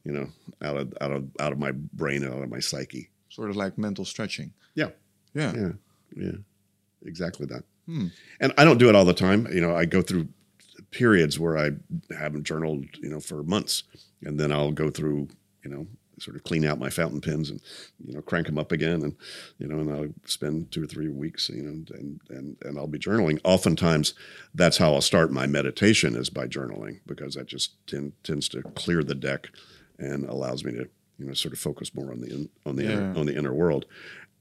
you know, out of out of out of my brain and out of my psyche. Sort of like mental stretching. Yeah, Yeah. yeah, yeah, exactly that. And I don't do it all the time. You know, I go through periods where I haven't journaled, you know, for months, and then I'll go through, you know, sort of clean out my fountain pens and, you know, crank them up again, and you know, and I'll spend two or three weeks, you know, and and and I'll be journaling. Oftentimes, that's how I'll start my meditation is by journaling because that just tend, tends to clear the deck and allows me to, you know, sort of focus more on the in, on the inner, on the inner world,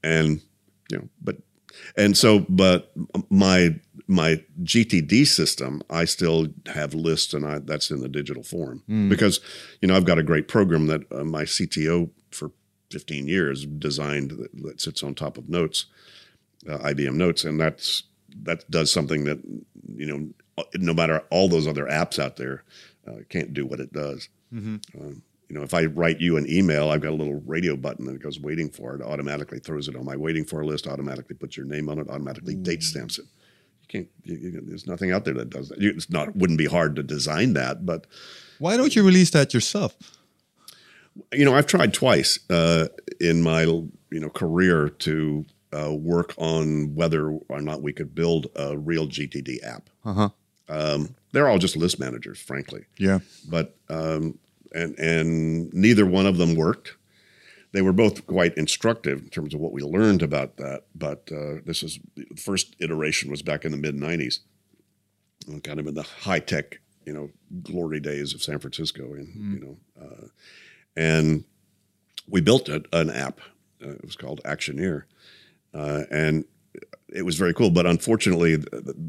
and you know, but and so but my my gtd system i still have lists and I, that's in the digital form. Because you know i've got a great program that uh, my cto for 15 years designed that, that sits on top of notes uh, ibm notes. And that's that does something that you know no matter all those other apps out there uh, can't do what it does. Um, you know, if I write you an email, I've got a little radio button that goes waiting for it, automatically throws it on my waiting for list, automatically puts your name on it, automatically date stamps it. You can't, you, you, there's nothing out there that does that. You, it's not, wouldn't be hard to design that, but, Why don't you release that yourself? you know, I've tried twice uh, in my, you know, career to uh, work on whether or not we could build a real GTD app. Uh-huh. Um, they're all just list managers, frankly. Yeah. but um, and and neither one of them worked. They were both quite instructive in terms of what we learned about that. But uh, this is the first iteration was back in the mid '90s, kind of in the high tech, you know, glory days of San Francisco, and you know, uh, and we built a, an app. Uh, it was called Actioneer, uh, and it was very cool. But unfortunately,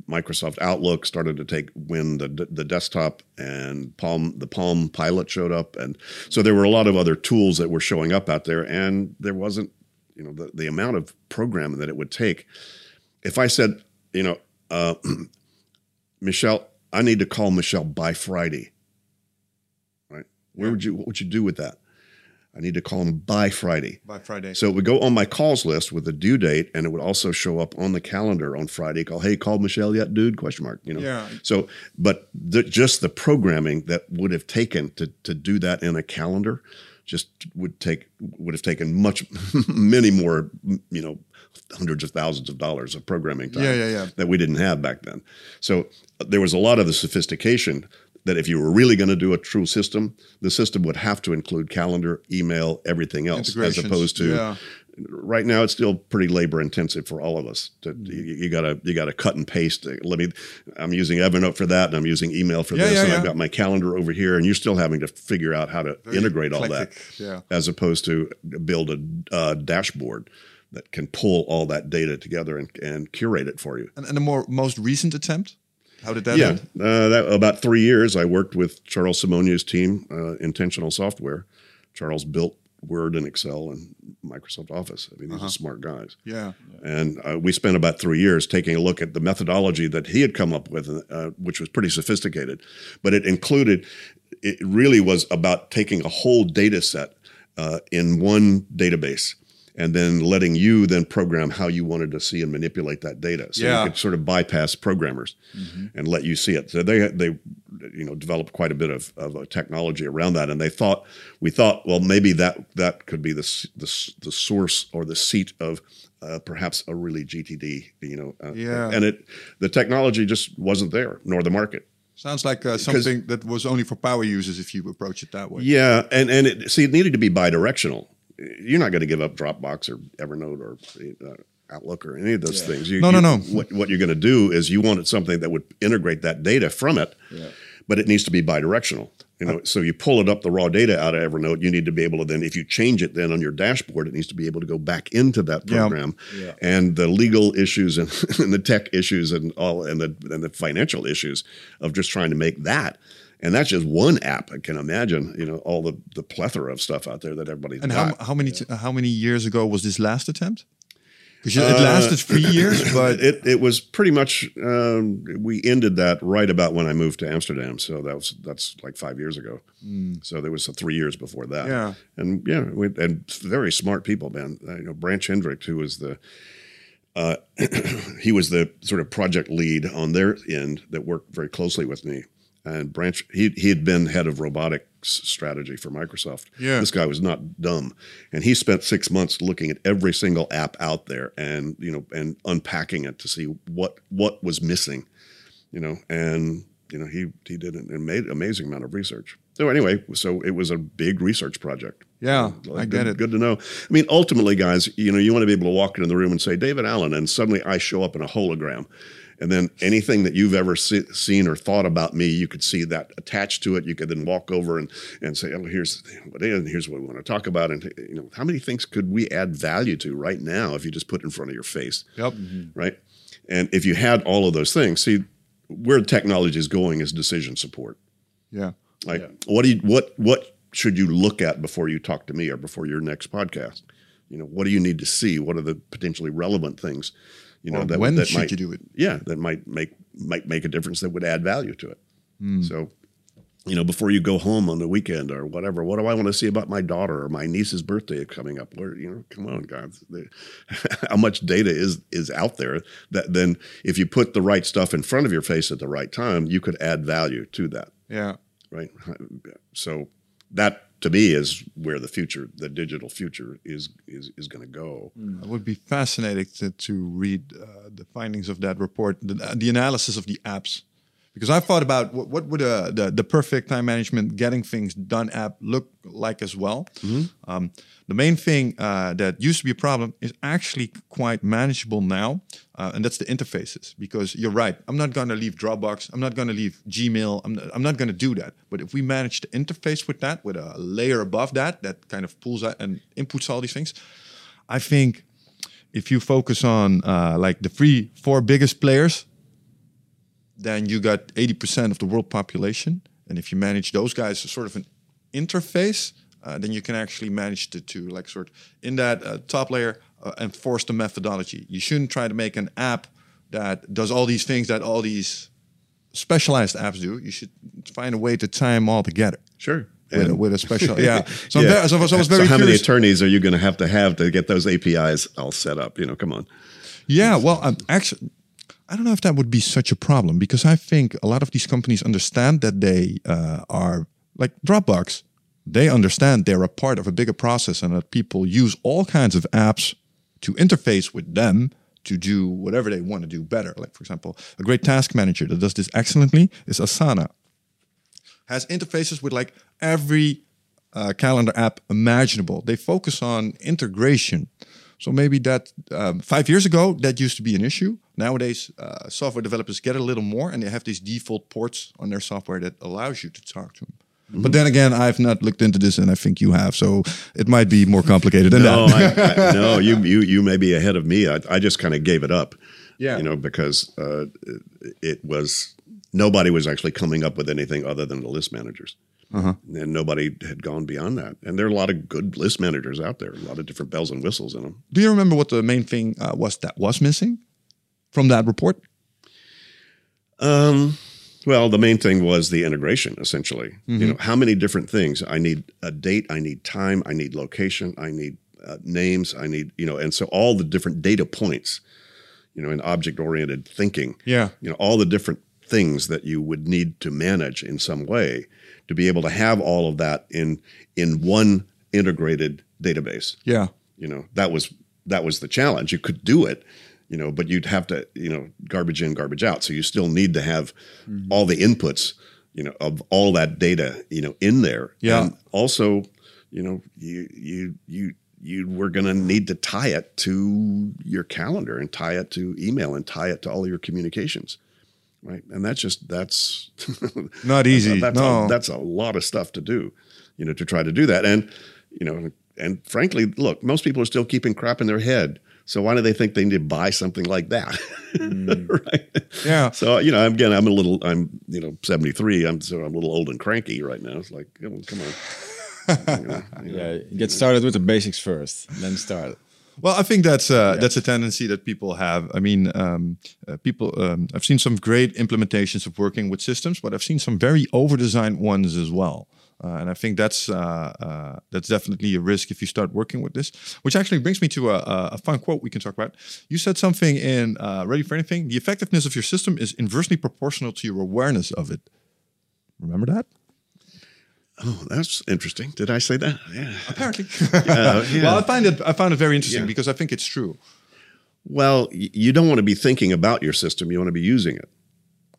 Microsoft Outlook started to take wind the the desktop, and Palm the Palm Pilot showed up, and so there were a lot of other tools that were showing up out there, and there wasn't, you know, the, the amount of programming that it would take. If I said, you know, uh, (clears throat) Michelle, I need to call Michelle by Friday, right? Where would you what would you do with that? I need to call him by Friday. By Friday. So it would go on my calls list with a due date, and it would also show up on the calendar on Friday. Call, hey, called Michelle yet, dude? Question mark. You know. Yeah. So, but the, just the programming that would have taken to to do that in a calendar, just would take would have taken much (laughs) many more you know hundreds of thousands of dollars of programming time Yeah, yeah, yeah. that we didn't have back then. So uh, there was a lot of the sophistication that if you were really going to do a true system, the system would have to include calendar, email, everything else, as opposed to yeah. right now it's still pretty labor intensive for all of us. To, Mm-hmm. you, you gotta you gotta cut and paste. Let me. I'm using Evernote for that, and I'm using email for Yeah, this, yeah, and. I've got my calendar over here, and you're still having to figure out how to integrate all that, as opposed to build a uh, dashboard that can pull all that data together and, and curate it for you. And, and the more most recent attempt, how did that Yeah, end? uh, that, about three years, I worked with Charles Simonyi's team, uh, Intentional Software. Charles built Word and Excel and Microsoft Office. I mean, these are smart guys. Yeah. And uh, we spent about three years taking a look at the methodology that he had come up with, uh, which was pretty sophisticated. But it included, it really was about taking a whole data set uh, in one database and then letting you then program how you wanted to see and manipulate that data. So Yeah. you could sort of bypass programmers and let you see it. So they, they you know, developed quite a bit of, of technology around that. And they thought, we thought, well, maybe that, that could be the, the, the source or the seat of uh, perhaps a really GTD, you know. Uh, Yeah. And it, the technology just wasn't there, nor the market. Sounds like uh, something that was only for power users if you approach it that way. Yeah, and and it, see, it needed to be bi-directional. You're not going to give up Dropbox or Evernote or uh, Outlook or any of those things. You, No, no, you- no. What what you're going to do is you wanted something that would integrate that data from it, but it needs to be bi-directional. You know, so you pull it up the raw data out of Evernote. You need to be able to then, if you change it, then on your dashboard, it needs to be able to go back into that program. Yeah. And the legal issues and, (laughs) and the tech issues and all and the and the financial issues of just trying to make that. And that's just one app. I can imagine, you know, all the, the plethora of stuff out there that everybody's And got. how, how many t- how many years ago was this last attempt? Because it lasted three (laughs) years, but it it was pretty much um, we ended that right about when I moved to Amsterdam. So that was that's like five years ago. So there was three years before that. Yeah. and yeah, we, and very smart people, man. Uh, you know, Branch Hendrick, who was the uh, (clears throat) he was the sort of project lead on their end that worked very closely with me. And Branch, he he had been head of robotics strategy for Microsoft. Yeah. this guy was not dumb, and he spent six months looking at every single app out there, and you know, and unpacking it to see what what was missing, you know, and you know, he he did an ama- amazing amount of research. So anyway, so it was a big research project. yeah, Like, I good, get it. Good to know. I mean, ultimately, guys, you know, you want to be able to walk into the room and say David Allen, and suddenly I show up in a hologram, and then anything that you've ever se- seen or thought about me, you could see that attached to it. You could then walk over and and say, oh, here's what it is, and here's what we want to talk about, and you know, how many things could we add value to right now if you just put it in front of your face, Yep. Mm-hmm. right? And if you had all of those things, see where technology is going is decision support. Yeah. Like, what do you what what should you look at before you talk to me or before your next podcast? You know, what do you need to see? What are the potentially relevant things? You know, Or that when that should might, you do it? Yeah, that might make might make a difference. That would add value to it. Hmm. So, you know, before you go home on the weekend or whatever, what do I want to see about my daughter or my niece's birthday coming up? Where you know, come on, guys, (laughs) how much data is is out there that then if you put the right stuff in front of your face at the right time, you could add value to that Yeah. right? So that to me is where the future, the digital future, is is is going to go. It would be fascinating to, to read uh, the findings of that report, the, the analysis of the apps. Because I thought about what, what would uh, the, the perfect time management, getting things done app look like as well. Um, the main thing uh, that used to be a problem is actually quite manageable now, uh, and that's the interfaces. Because you're right, I'm not going to leave Dropbox, I'm not going to leave Gmail, I'm not, I'm not going to do that. But if we manage to interface with that, with a layer above that, that kind of pulls out and inputs all these things, I think if you focus on uh, like the three, four biggest players, then you got 80% of the world population. And if you manage those guys as sort of an interface, uh, then you can actually manage to, to like sort in that uh, top layer uh, enforce the methodology. You shouldn't try to make an app that does all these things that all these specialized apps do. You should find a way to tie them all together. Sure. With, a, with a special, (laughs) yeah. So, Yeah. very- so, so I was very how many attorneys are you going to have to have to get those APIs all set up? You know, come on. Yeah, well, um, actually, I don't know if that would be such a problem because I think a lot of these companies understand that they uh, are like Dropbox. They understand they're a part of a bigger process and that people use all kinds of apps to interface with them to do whatever they want to do better. Like, for example, a great task manager that does this excellently is Asana. Has interfaces with like every uh, calendar app imaginable. They focus on integration. So maybe that um, five years ago that used to be an issue. Nowadays, uh, software developers get a little more, and they have these default ports on their software that allows you to talk to them. But then again, I've not looked into this, and I think you have, so it might be more complicated than No, that. I, (laughs) I, no, you you you may be ahead of me. I, I just kind of gave it up. Yeah. you know, because uh, it, it was nobody was actually coming up with anything other than the list managers. Uh-huh. And nobody had gone beyond that. And there are a lot of good list managers out there, a lot of different bells and whistles in them. Do you remember what the main thing uh, was that was missing from that report? Um, well, the main thing was the integration, essentially. Mm-hmm. You know, how many different things? I need a date, I need time, I need location, I need uh, names, I need, you know, and so all the different data points, you know, in object oriented thinking, Yeah. you know, all the different things that you would need to manage in some way to be able to have all of that in in one integrated database Yeah. you know that was that was the challenge you could do it you know but you'd have to you know garbage in garbage out so you still need to have Mm-hmm. all the inputs you know of all that data you know in there Yeah. and also you know you you you you were going to need to tie it to your calendar and tie it to email and tie it to all your communications right and that's just that's (laughs) Not easy. that's, no. a, that's a lot of stuff to do, you know, to try to do that. And, you know, and frankly, look, most people are still keeping crap in their head. So why do they think they need to buy something like that? (laughs) right. Yeah. So, you know, again, I'm a little, I'm, you know, 73. I'm so I'm a little old and cranky right now. It's like, oh, come on. (laughs) You know, you know. Yeah, get started with the basics first, then start. Well, I think that's uh, that's a tendency that people have. I mean, um, uh, people. Um, I've seen some great implementations of working with systems, but I've seen some very over-designed ones as well. Uh, and I think that's uh, uh, that's definitely a risk if you start working with this. Which actually brings me to a, a fun quote we can talk about. You said something in uh, Ready for Anything: "The effectiveness of your system is inversely proportional to your awareness of it." Remember that? Oh, that's interesting. Did I say that? Yeah. Apparently. (laughs) Uh, yeah. well, I find it I found it very interesting Yeah. because I think it's true. Well, you don't want to be thinking about your system. You want to be using it.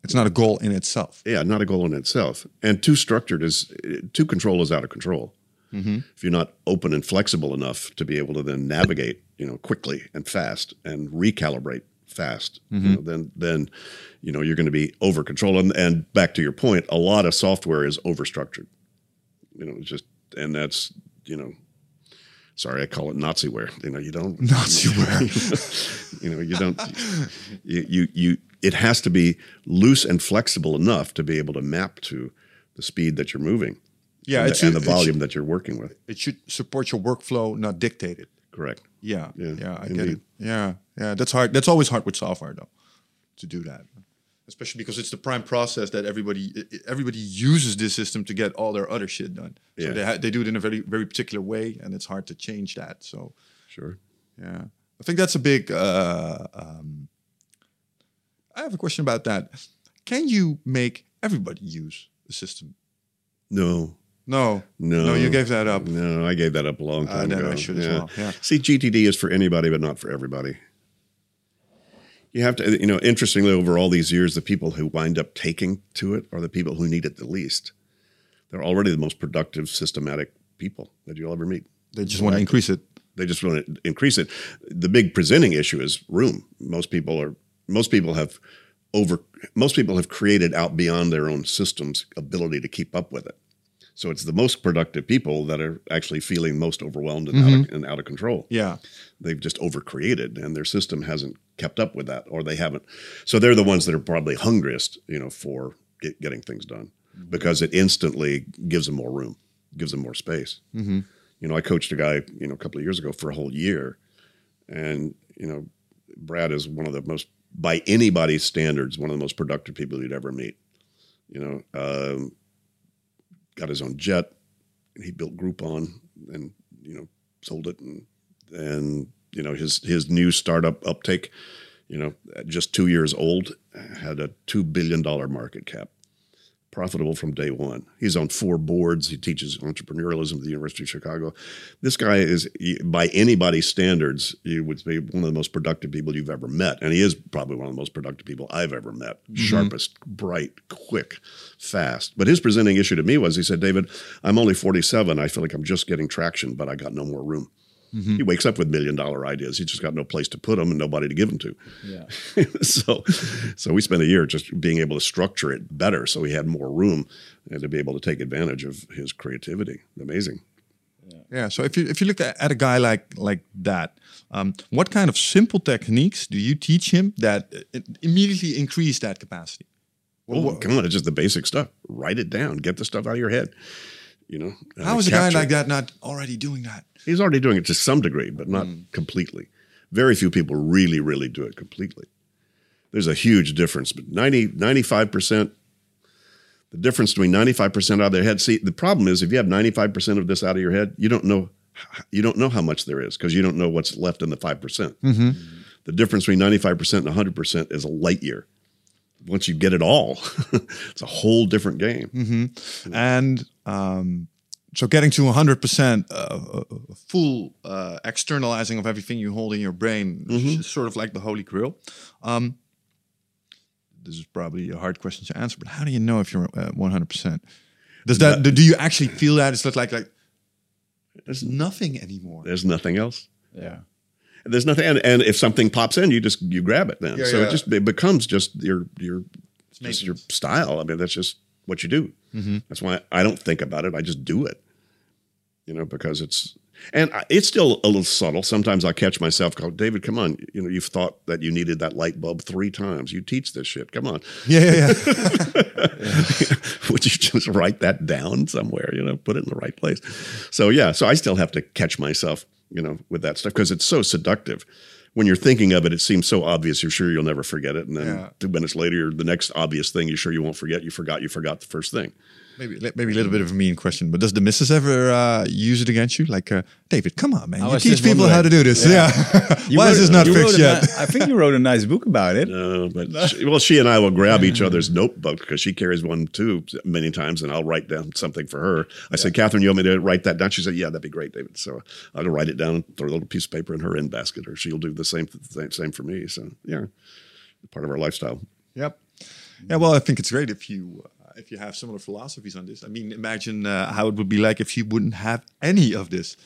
It's not a goal in itself. Yeah, not a goal in itself. And too structured is too control is out of control. Mm-hmm. If you're not open and flexible enough to be able to then navigate, you know, quickly and fast and recalibrate fast, you mm-hmm. know, then then you know you're going to be over control. And, and back to your point, a lot of software is overstructured. You know, it's just and that's you know, sorry, I call it Nazi Naziware. You know, you don't Naziware. (laughs) you know, you don't. you, you you it has to be loose and flexible enough to be able to map to the speed that you're moving. Yeah, and it's the, and the it should- volume that you're working with. It should support your workflow, not dictate it. Correct. Yeah, Yeah, yeah, I get it. Yeah, yeah, that's hard. That's always hard with software, though, to do that, especially because it's the prime process that everybody everybody uses this system to get all their other shit done. So Yeah. they ha- they do it in a very very particular way, and it's hard to change that. So Sure. yeah, I think that's a big. Uh, um, I have a question about that. Can you make everybody use the system? No. No, No. no, you gave that up. No, I gave that up a long Uh, time then ago. I should as well, yeah. See, GTD is for anybody, but not for everybody. You have to, you know, interestingly, over all these years, the people who wind up taking to it are the people who need it the least. They're already the most productive, systematic people that you'll ever meet. They just want to increase it. They just want to increase it. The big presenting issue is room. Most people are most people have over most people have created out beyond their own system's ability to keep up with it. So it's the most productive people that are actually feeling most overwhelmed and, out, of, mm-hmm. and out of control. Yeah. They've just overcreated, and their system hasn't kept up with that, or they haven't. So they're the ones that are probably hungriest, you know, for get, getting things done mm-hmm. because it instantly gives them more room, gives them more space. Mm-hmm. You know, I coached a guy, you know, a couple of years ago for a whole year, and you know, Brad is one of the most, by anybody's standards, one of the most productive people you'd ever meet. You know, um, got his own jet, and he built Groupon, and you know, sold it, and and you know his his new startup uptake, you know, just two years old, had a two billion dollar market cap profitable from day one. He's on four boards. He teaches entrepreneurialism at the University of Chicago. This guy is, by anybody's standards, you would be one of the most productive people you've ever met. And he is probably one of the most productive people I've ever met. Mm-hmm. Sharpest, bright, quick, fast. But his presenting issue to me was he said, David, I'm only 47. I feel like I'm just getting traction, but I got no more room. He wakes up with million dollar ideas. He's just got no place to put them and nobody to give them to. Yeah. (laughs) so, so we spent a year just being able to structure it better, so he had more room and to be able to take advantage of his creativity. Amazing. Yeah. So if you if you look at, at a guy like like that, um, what kind of simple techniques do you teach him that uh, immediately increase that capacity? Well, come on, it's just the basic stuff. Write it down. Get the stuff out of your head. You know, uh, How is a guy like that not already doing that? He's already doing it to some degree, but not completely. Very few people really, really do it completely. There's a huge difference, but 90, 95%, the difference between 95% out of their head. See, the problem is if you have 95% of this out of your head, you don't know you don't know how much there is because you don't know what's left in the 5%. percent The difference between 95% and 100% is a light year. Once you get it all, (laughs) it's a whole different game. And um, so getting to 100% uh, full uh, externalizing of everything you hold in your brain is sort of like the holy grail. Um, this is probably a hard question to answer, but how do you know if you're uh, 100%? Does that, do you actually feel that? It's not like, like there's nothing anymore. There's nothing else. Yeah. There's nothing, and, and if something pops in, you just you grab it then. Yeah, so yeah. it just it becomes just your your just your style. I mean, that's just what you do. Mm-hmm. That's why I don't think about it. I just do it. You know, because it's and it's still a little subtle. Sometimes I catch myself go, David, come on. You know, you've thought that you needed that light bulb three times. You teach this shit. Come on. Yeah, yeah, yeah. (laughs) Would you just write that down somewhere? You know, put it in the right place. So yeah, so I still have to catch myself you know, with that stuff because it's so seductive. When you're thinking of it, it seems so obvious. You're sure you'll never forget it, and then Yeah. two minutes later, the next obvious thing you're sure you won't forget. You forgot. You forgot the first thing. Maybe maybe a little bit of a mean question, but does the missus ever uh, use it against you? Like, uh, David, come on, man, I you teach just people how to do this. Yeah. You (laughs) Why wrote- is this not fixed a yet? I think you wrote a nice book about it. Uh, but she, well, she and I will grab each other's notebook because she carries one too many times, and I'll write down something for her. I said, Catherine, you want me to write that down? She said, Yeah, that'd be great, David. So I'll write it down and throw a little piece of paper in her in basket, or she'll do the same same, same for me. So yeah, part of our lifestyle. Yep. Yeah. Well, I think it's great if you uh, if you have similar philosophies on this. I mean, imagine uh, how it would be like if you wouldn't have any of this.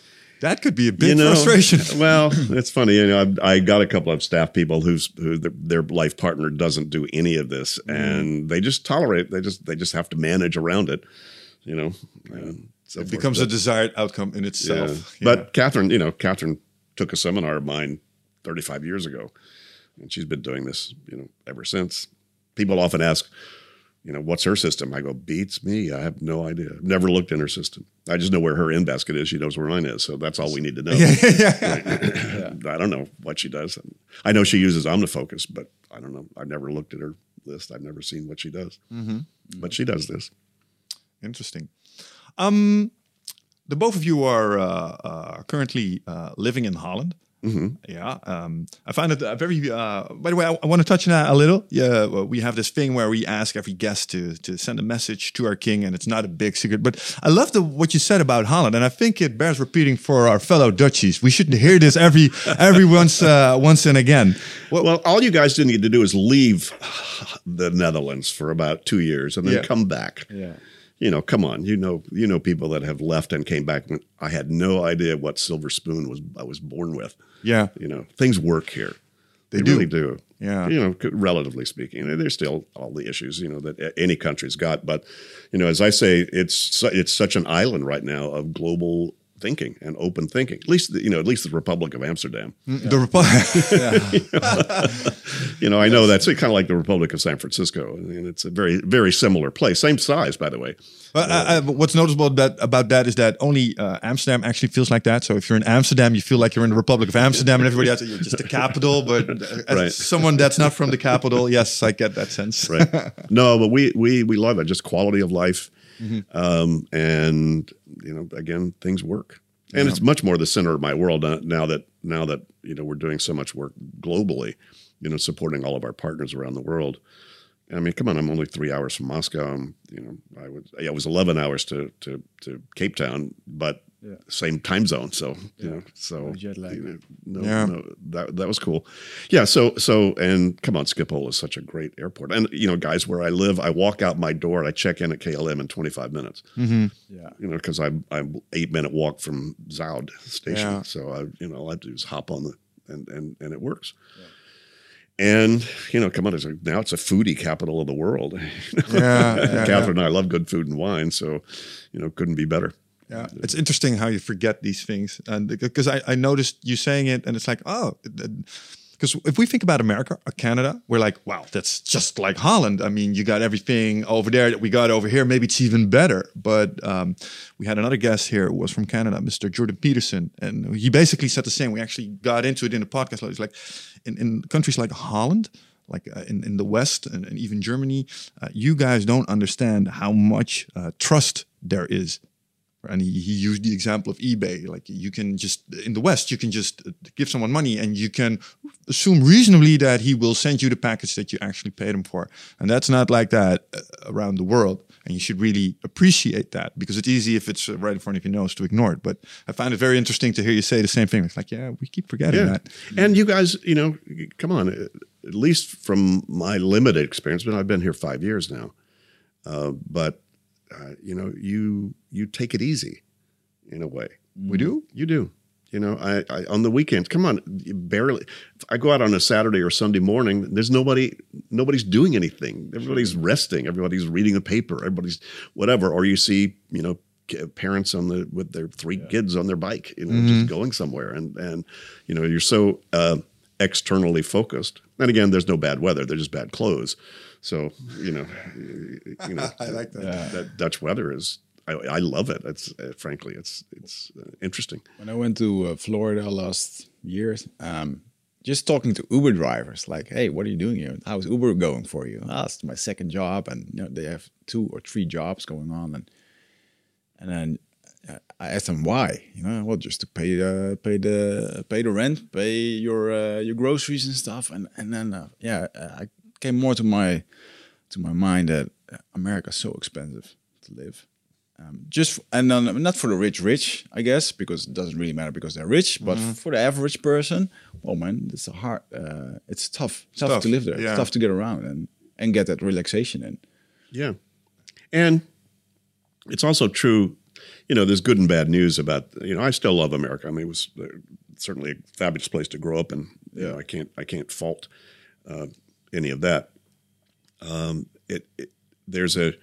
That could be a big frustration. (laughs) Well, it's funny. You know, I, I got a couple of staff people whose who their, their life partner doesn't do any of this, Mm. and they just tolerate. They just they just have to manage around it. You know, so It forth. becomes a desired outcome in yeah. itself. Yeah. But Catherine, you know, Catherine took a seminar of mine 35 years ago, and she's been doing this, you know, ever since. People often ask, you know, what's her system? I go, beats me. I have no idea. Never looked in her system. I just know where her in basket is. She knows where mine is. So that's all we need to know. (laughs) (clears throat) I don't know what she does. I know she uses OmniFocus, but I don't know. I've never looked at her list. I've never seen what she does. But she does this. Interesting. Um, the both of you are uh, uh, currently uh, living in Holland. Yeah, um, I find it uh, very. Uh, by the way, I, I want to touch on that a little. Yeah, well, we have this thing where we ask every guest to to send a message to our king, and it's not a big secret. But I love the what you said about Holland, and I think it bears repeating for our fellow Dutchies. We shouldn't hear this every every once uh, once and again. Well, well, all you guys do need to do is leave the Netherlands for about two years and then Yeah. come back. Yeah. You know, come on. You know, you know people that have left and came back. I had no idea what silver spoon was. I was born with. Yeah, You know, things work here. They, do. really do. Yeah. You know, relatively speaking, there's still all the issues you know that any country's got. But you know, as I say, it's su- it's such an island right now of global thinking and open thinking. At least the, you know, at least the Republic of Amsterdam. the reply. (laughs) You know, I know that's kind of like the Republic of San Francisco, and it's a very, very similar place. Same size, by the way. But uh, uh, but what's noticeable about, about that is that only uh, Amsterdam actually feels like that. So if you're in Amsterdam, you feel like you're in the Republic of Amsterdam, and everybody else, you're just the capital. But uh, as Right. someone that's not from the capital, yes, I get that sense. Right? (laughs) no, but we we we love it. Just quality of life, um, and you know, again, things work. And it's much more the center of my world uh, now that now that you know we're doing so much work globally, you know, supporting all of our partners around the world. I mean, come on, I'm only three hours from Moscow. I'm, you know, I was yeah, it was 11 hours to to to Cape Town, but same time zone. So you know, so jet lag. you know, no, Yeah. no, that that was cool. Yeah. So so and come on, Schiphol is such a great airport. And you know, guys, where I live, I walk out my door, and I check in at KLM in 25 minutes. Mm-hmm. Yeah. You know, because I'm I'm eight minute walk from Zuid station. Yeah. So I you know all I have to do is hop on the and and and it works. And you know, come on, it's a, now it's a foodie capital of the world. (laughs) Yeah, yeah, Catherine and I love good food and wine, so you know, couldn't be better. Yeah, it's interesting how you forget these things, and because I, I noticed you saying it, and it's like, oh, because if we think about America or Canada, we're like, wow, that's just like Holland. I mean, you got everything over there that we got over here. Maybe it's even better. But um, we had another guest here who was from Canada, Mr. Jordan Peterson, and he basically said the same. We actually got into it in the podcast. It's like in, in countries like Holland, like uh, in, in the West and, and even Germany, uh, you guys don't understand how much uh, trust there is and he, he used the example of ebay like you can just in the west you can just uh, give someone money and you can assume reasonably that he will send you the package that you actually paid him for and that's not like that uh, around the world and you should really appreciate that because it's easy if it's uh, right in front of your nose to ignore it but i find it very interesting to hear you say the same thing it's like yeah we keep forgetting Yeah. that And you guys, you know, come on. At least from my limited experience, but I've been here five years now. Uh, but uh, you know, you you take it easy, in a way. we do You do. You know, I, I on the weekends. Come on, you barely. If I go out on a Saturday or Sunday morning. There's nobody. Nobody's doing anything. Everybody's resting. Everybody's reading the paper. Everybody's whatever. Or you see, you know, parents on the with their three kids on their bike. You know, just going somewhere. And and you know, you're so uh, externally focused. And again, there's no bad weather. They're just bad clothes. So you know, you know, (laughs) I like that. that Dutch weather is I, I love it. It's uh, frankly, it's it's uh, interesting. When I went to uh, Florida last year, um, just talking to Uber drivers, like, "Hey, what are you doing here? How's Uber going for you?" Ah, it's my second job, and you know they have two or three jobs going on, and and then uh, I asked them why. You know, well, just to pay the pay the pay the rent, pay your uh, your groceries and stuff, and and then uh, yeah, uh, I came more to my to my mind that America's so expensive to live. Um, just and then not for the rich, rich, I guess, because it doesn't really matter because they're rich. But for the average person, oh man, it's a hard. Uh, it's tough, tough, tough, to live there. yeah. It's tough to get around and and get that relaxation in. Yeah, and it's also true. You know, there's good and bad news about. You know, I still love America. I mean, it was uh, certainly a fabulous place to grow up, and you know, I can't I can't fault uh, any of that. Um, it, it there's a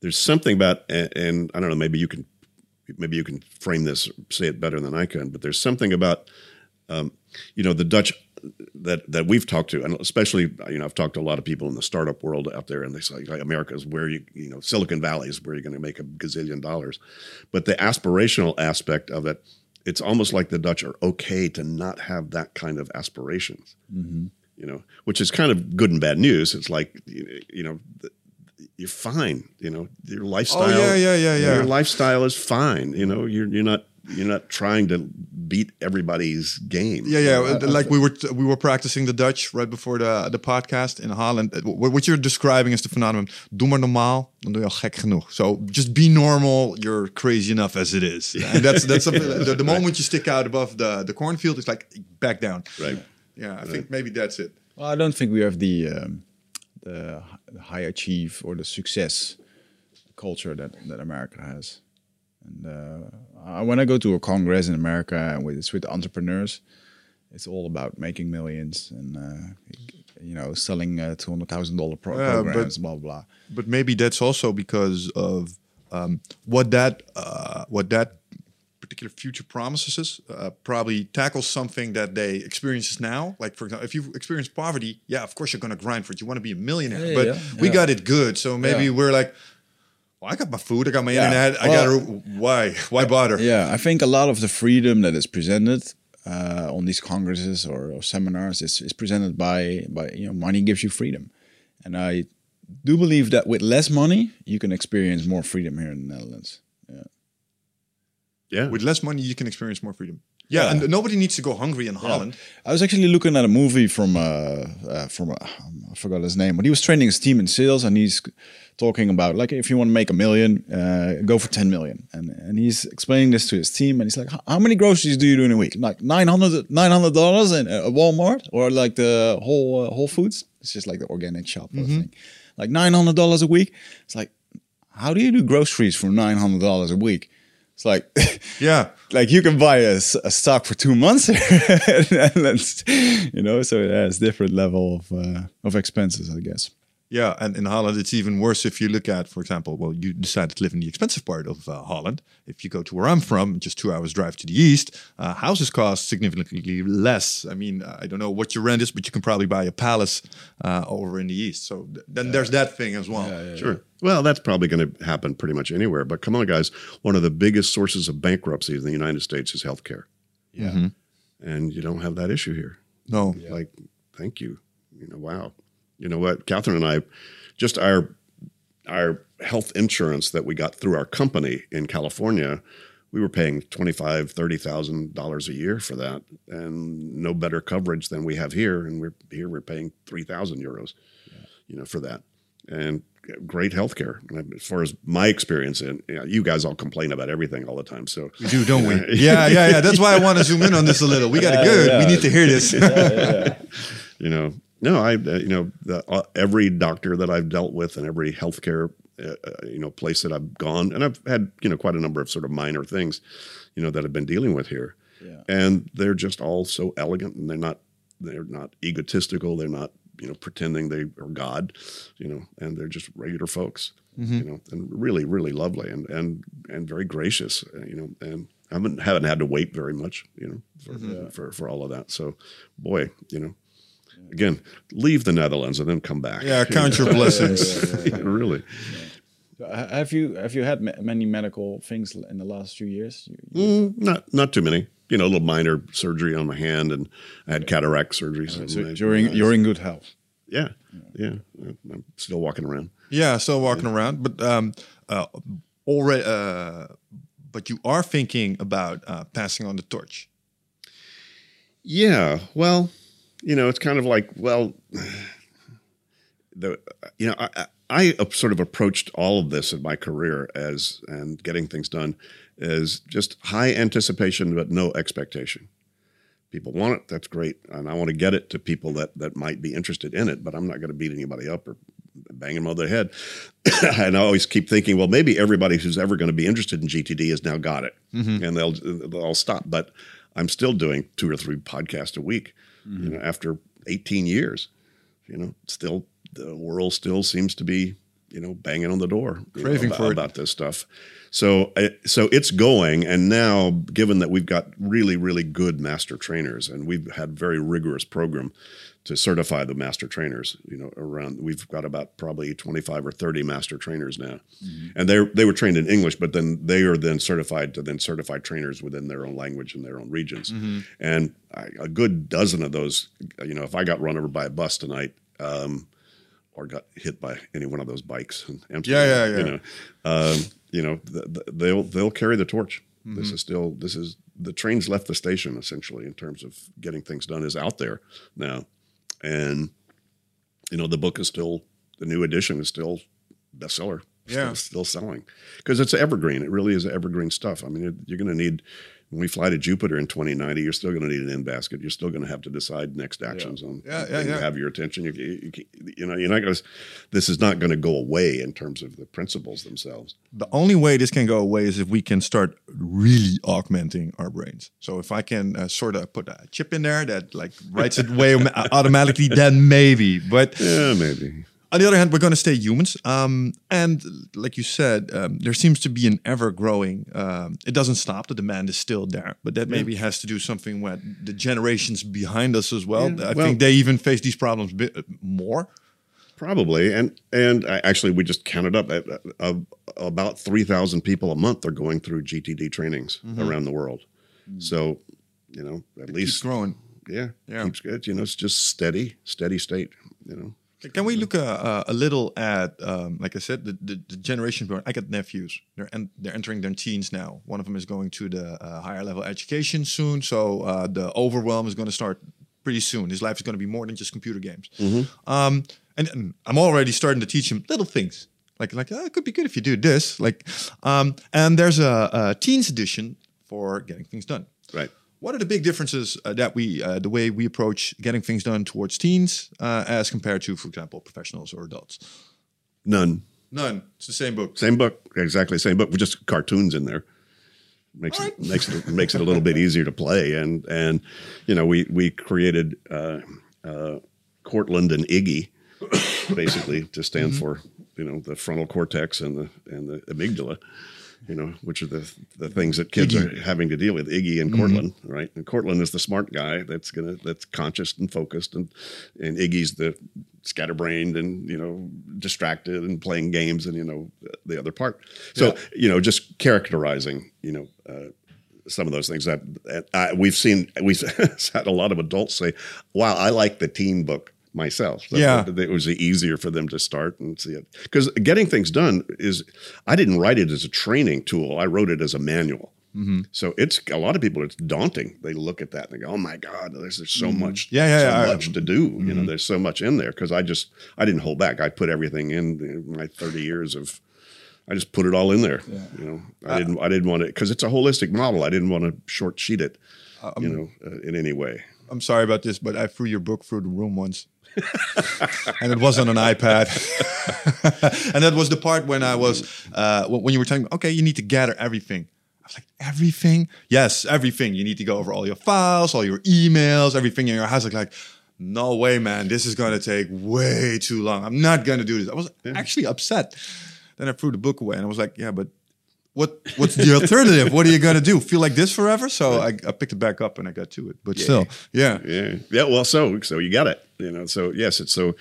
there's something about, and, and I don't know, maybe you can maybe you can frame this, say it better than I can, but there's something about um, you know the Dutch that that we've talked to, and especially you know I've talked to a lot of people in the startup world out there, and they say like, America is where you you know Silicon Valley is where you're going to make a gazillion dollars, but the aspirational aspect of it, it's almost like the Dutch are okay to not have that kind of aspirations, you know, which is kind of good and bad news. It's like you know. You're fine, you know. Your lifestyle, Oh, yeah, yeah, yeah, yeah. Your lifestyle is fine, you know. You're you're not you're not trying to beat everybody's game. Yeah, yeah. uh, like we were we were practicing the Dutch right before the the podcast in Holland. Uh, What you're describing is the phenomenon. Doe maar normaal, dan doe je al gek genoeg. So just be normal. You're crazy enough as it is. (laughs) And that's that's something. The, the moment you stick out above the the cornfield, it's like back down. Right. Yeah, I think maybe that's it. Well, I don't think we have the um, the high achieve or the success culture that, that America has. And uh, I- when I go to a congress in America with, it's with entrepreneurs, it's all about making millions and uh, you know selling uh, two hundred thousand dollar pro- Yeah, programs, blah blah. blah. But maybe that's also because of um, what that uh, what that particular future promises. Uh, probably tackles something that they experience now. Like for example, if you experience poverty, yeah, of course you're going to grind for it. You want to be a millionaire, Yeah, but yeah, we yeah. got it good. So maybe we're like, well, I got my food, I got my internet, I got to why why bother? Yeah, I think a lot of the freedom that is presented uh, on these congresses or, or seminars is, is presented by by you know money gives you freedom, and I do believe that with less money you can experience more freedom here in the Netherlands. Yeah. With less money, you can experience more freedom. Yeah, Yeah. and nobody needs to go hungry in Holland. I was actually looking at a movie from uh, uh, from uh, I forgot his name, but he was training his team in sales, and he's talking about like if you want to make a million, uh, go for ten million, and and he's explaining this to his team, and he's like, how many groceries do you do in a week? Like 900 dollars in a Walmart or like the whole uh, Whole Foods. It's just like the organic shop or thing, like nine hundred dollars a week. It's like, how do you do groceries for nine hundred dollars a week? It's like. (laughs) Yeah, like you can buy a stock for two months (laughs) and you know so it has different level of uh, of expenses i guess Yeah, and in Holland, it's even worse if you look at, for example, well, you decided to live in the expensive part of uh, Holland. If you go to where I'm from, just two hours drive to the east, uh, houses cost significantly less. I mean, uh, I don't know what your rent is, but you can probably buy a palace uh, over in the east. So th- then there's that thing as well. Sure. Well, that's probably going to happen pretty much anywhere. But come on, guys. One of the biggest sources of bankruptcy in the United States is healthcare. yeah And you don't have that issue here. No, Like, thank you. You know, wow. You know what? Catherine and I, just our our health insurance that we got through our company in California, we were paying twenty five, thirty thousand dollars a year for that, and no better coverage than we have here. And we're here we're paying three thousand euros, you know, for that, and great health care. As far as my experience, and you, know, you guys all complain about everything all the time, so we do, don't we? (laughs) yeah, yeah, yeah. That's why I want to zoom in on this a little. We got it good. We need to hear this. (laughs) (laughs) you know no i uh, you know the, uh, every doctor that i've dealt with and every healthcare uh, uh, you know place that i've gone and i've had you know quite a number of sort of minor things you know that i've been dealing with here Yeah. and they're just all so elegant and they're not they're not egotistical they're not you know pretending they are god you know and they're just regular folks you know and really really lovely and and and very gracious uh, you know and I haven't haven't had to wait very much, you know, for, for for all of that. So, boy, you know, again, leave the Netherlands and then come back. yeah, count your (laughs) blessings. Yeah, really. Have you have you had ma- many medical things in the last few years? You- you- Mm, not not too many. You know, a little minor surgery on my hand, and I had cataract surgery. So so nice- you're in, you're in good health. yeah, yeah. I'm still walking around. Yeah, still walking around, but um, uh, already. Uh, but you are thinking about uh, passing on the torch. Yeah, well, you know, it's kind of like, well, (sighs) the you know, I, I I sort of approached all of this in my career as and getting things done is just high anticipation but no expectation. People want it, that's great, and I want to get it to people that that might be interested in it, but I'm not going to beat anybody up or bang them on the head. (coughs) and I always keep thinking, well, maybe everybody who's ever going to be interested in GTD has now got it, mm-hmm. and they'll they'll stop. But I'm still doing two or three podcasts a week, you know, after 18 years. You know, still the world still seems to be, you know, banging on the door you know, Craving about, for it. about this stuff. So, uh, so it's going, and now, given that we've got really, really good master trainers, and we've had very rigorous program to certify the master trainers, you know, around we've got about probably twenty five or thirty master trainers now, and they they were trained in English, but then they are then certified to then certify trainers within their own language and their own regions, and I, a good dozen of those, you know, if I got run over by a bus tonight. Um, or got hit by any one of those bikes. in Amsterdam, yeah, yeah. You know, um, you know, th- th- they'll they'll carry the torch. Mm-hmm. This is still this is the train's left the station essentially in terms of getting things done is out there now, and you know the book is still the new edition is still bestseller. Yeah. still, still selling because it's evergreen. It really is evergreen stuff. I mean, it, you're going to need when we fly to Jupiter in 2090. You're still going to need an end basket. You're still going to have to decide next actions on. Yeah, yeah, yeah. Have your attention. You, you, you, you know, you're not going to. This is not going to go away in terms of the principles themselves. The only way this can go away is if we can start really augmenting our brains. So if I can uh, sort of put a chip in there that like writes it way (laughs) automatically, then maybe. But Yeah, maybe. On the other hand, we're going to stay humans. Um, and like you said, um, there seems to be an ever growing, um, it doesn't stop. The demand is still there. But that maybe has to do something with the generations behind us as well. Yeah, I well- think they even face these problems bit more. Probably, and and I, actually, we just counted up uh, uh, about three thousand people a month are going through GTD trainings around the world. So, you know, at Keeps least growing. yeah, Yeah. keeps good. You know, it's just steady, steady state. You know, Can we look uh, uh, a little at, um, like I said, the, the, the generation born? I got nephews. They're en- they're entering their teens now. One of them is going to the uh, higher level education soon, so uh, the overwhelm is going to start pretty soon. His life is going to be more than just computer games. Um, and, and I'm already starting to teach him little things, like like oh, it could be good if you do this. Like, um, and there's a, a teens edition for getting things done. right? What are the big differences uh, that we, uh, the way we approach getting things done towards teens, uh, as compared to, for example, professionals or adults? None. None. It's the same book. Same book, exactly same book with just cartoons in there. Makes it makes it makes it a little bit easier to play, and and you know we we created uh, uh, Cortland and Iggy basically to stand for you know the frontal cortex and the and the amygdala, you know which are the the things that kids are having to deal with. Iggy and Cortland, right? And Cortland is the smart guy that's gonna that's conscious and focused, and and Iggy's the scatterbrained and you know distracted and playing games and you know the other part. So you know just characterizing you know. Uh, some of those things that, that I, we've seen, we've (laughs) had a lot of adults say, "Wow, I like the teen book myself." So Yeah. it was easier for them to start and see it because getting things done is. I didn't write it as a training tool; I wrote it as a manual. Mm-hmm. So it's a lot of people. It's daunting. They look at that and they go, "Oh my God, there's, there's so much, Mm-hmm. Yeah, yeah, so yeah. Mm-hmm. much to do." You know, there's so much in there because I just I didn't hold back. I put everything in, my 30 years of. I just put it all in there. You know, I didn't. I didn't want to because it's a holistic model. I didn't want to short sheet it. Um, you know, uh, in any way. I'm sorry about this, but I threw your book through the room once. (laughs) and it was on an iPad. (laughs) and that was the part when I was, uh, when you were telling me, okay, you need to gather everything. I was like, everything? Yes, everything. You need to go over all your files, all your emails, everything in your house. Like, like no way, man. This is going to take way too long. I'm not going to do this. I was actually upset. Then I threw the book away and I was like, yeah, but what what's the alternative? what are you going to do? Feel like this forever? So I, I picked it back up and I got to it. But still, yeah. Yeah, yeah. Well, so so you got it. You know, so yes, it's so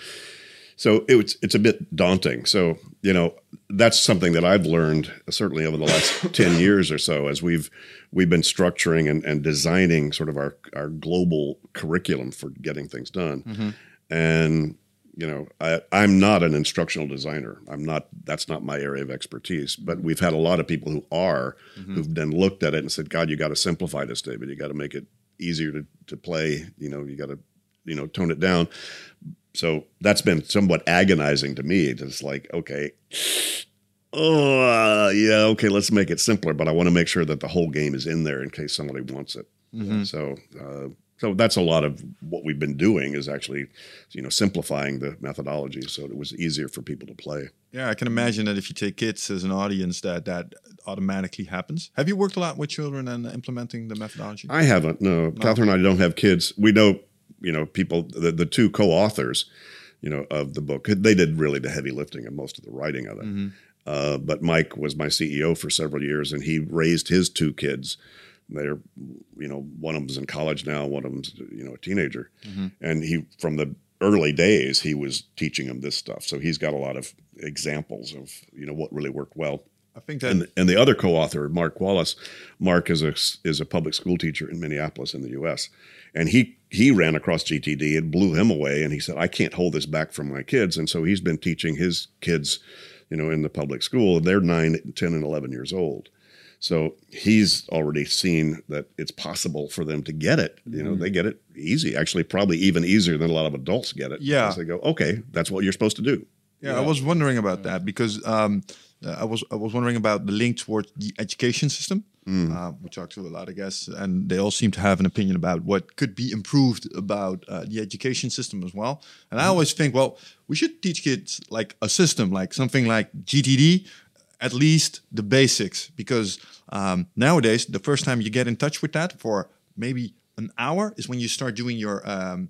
so it was, it's a bit daunting. So you know that's something that I've learned certainly over the last (laughs) ten years or so as we've we've been structuring and, and designing sort of our our global curriculum for getting things done. Mm-hmm. And you know, I, I'm not an instructional designer. I'm not. That's not my area of expertise. But we've had a lot of people who are, who've then looked at it and said, "God, you got to simplify this, David. You got to make it easier to to play. You know, you got to, you know, tone it down." So that's been somewhat agonizing to me. Just like, okay, oh uh, yeah, okay, let's make it simpler. But I want to make sure that the whole game is in there in case somebody wants it. So. Uh, so that's a lot of what we've been doing is actually, you know, simplifying the methodology so it was easier for people to play. Yeah, I can imagine that if you take kids as an audience, that that automatically happens. Have you worked a lot with children and implementing the methodology? I haven't. No, Catherine and I don't have kids. We know, you know, people. The, the two co-authors, you know, of the book, they did really the heavy lifting and most of the writing of it. Uh, but Mike was my CEO for several years, and he raised his two kids. They're, you know, one of them's in college now, one of them's, you know, a teenager, mm-hmm. and he from the early days he was teaching them this stuff. So he's got a lot of examples of you know what really worked well. I think that And, and the other co-author, Mark Wallace, Mark is a is a public school teacher in Minneapolis in the U.S. And he he ran across GTD. It blew him away, and he said, "I can't hold this back from my kids." And so he's been teaching his kids, you know, in the public school. They're nine, 10, and eleven years old. So he's already seen that it's possible for them to get it. You know, they get it easy. Actually, probably even easier than a lot of adults get it. Yeah. because they go, "Okay, that's what you're supposed to do." Yeah, I was wondering about that because um, uh, I was I was wondering about the link towards the education system. Uh, we talked to a lot of guests, and they all seem to have an opinion about what could be improved about uh, the education system as well. And I always think, well, we should teach kids like a system, like something like GTD, at least the basics, because um, nowadays the first time you get in touch with that for maybe an hour is when you start doing your um,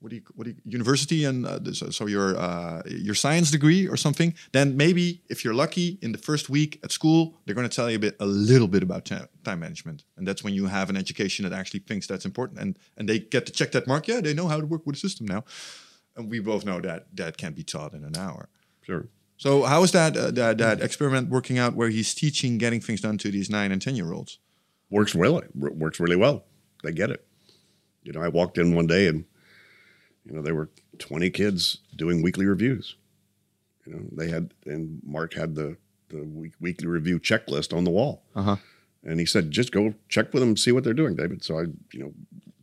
what do you what do you, university and uh, this- so your uh, your science degree or something then maybe if you're lucky in the first week at school they're going to tell you a bit a little bit about time management. And that's when you have an education that actually thinks that's important and and they get to check that mark yeah they know how to work with a system now. And we both know that that can't be taught in an hour. Sure. So how is that uh, that that experiment working out where he's teaching getting things done to these nine and ten year olds works really works really well. They get it. You know, I walked in one day and you know there were 20 kids doing weekly reviews. You know, they had and Mark had the the week, weekly review checklist on the wall. Uh-huh. And he said, just go check with them, see what they're doing, David. So I, you know,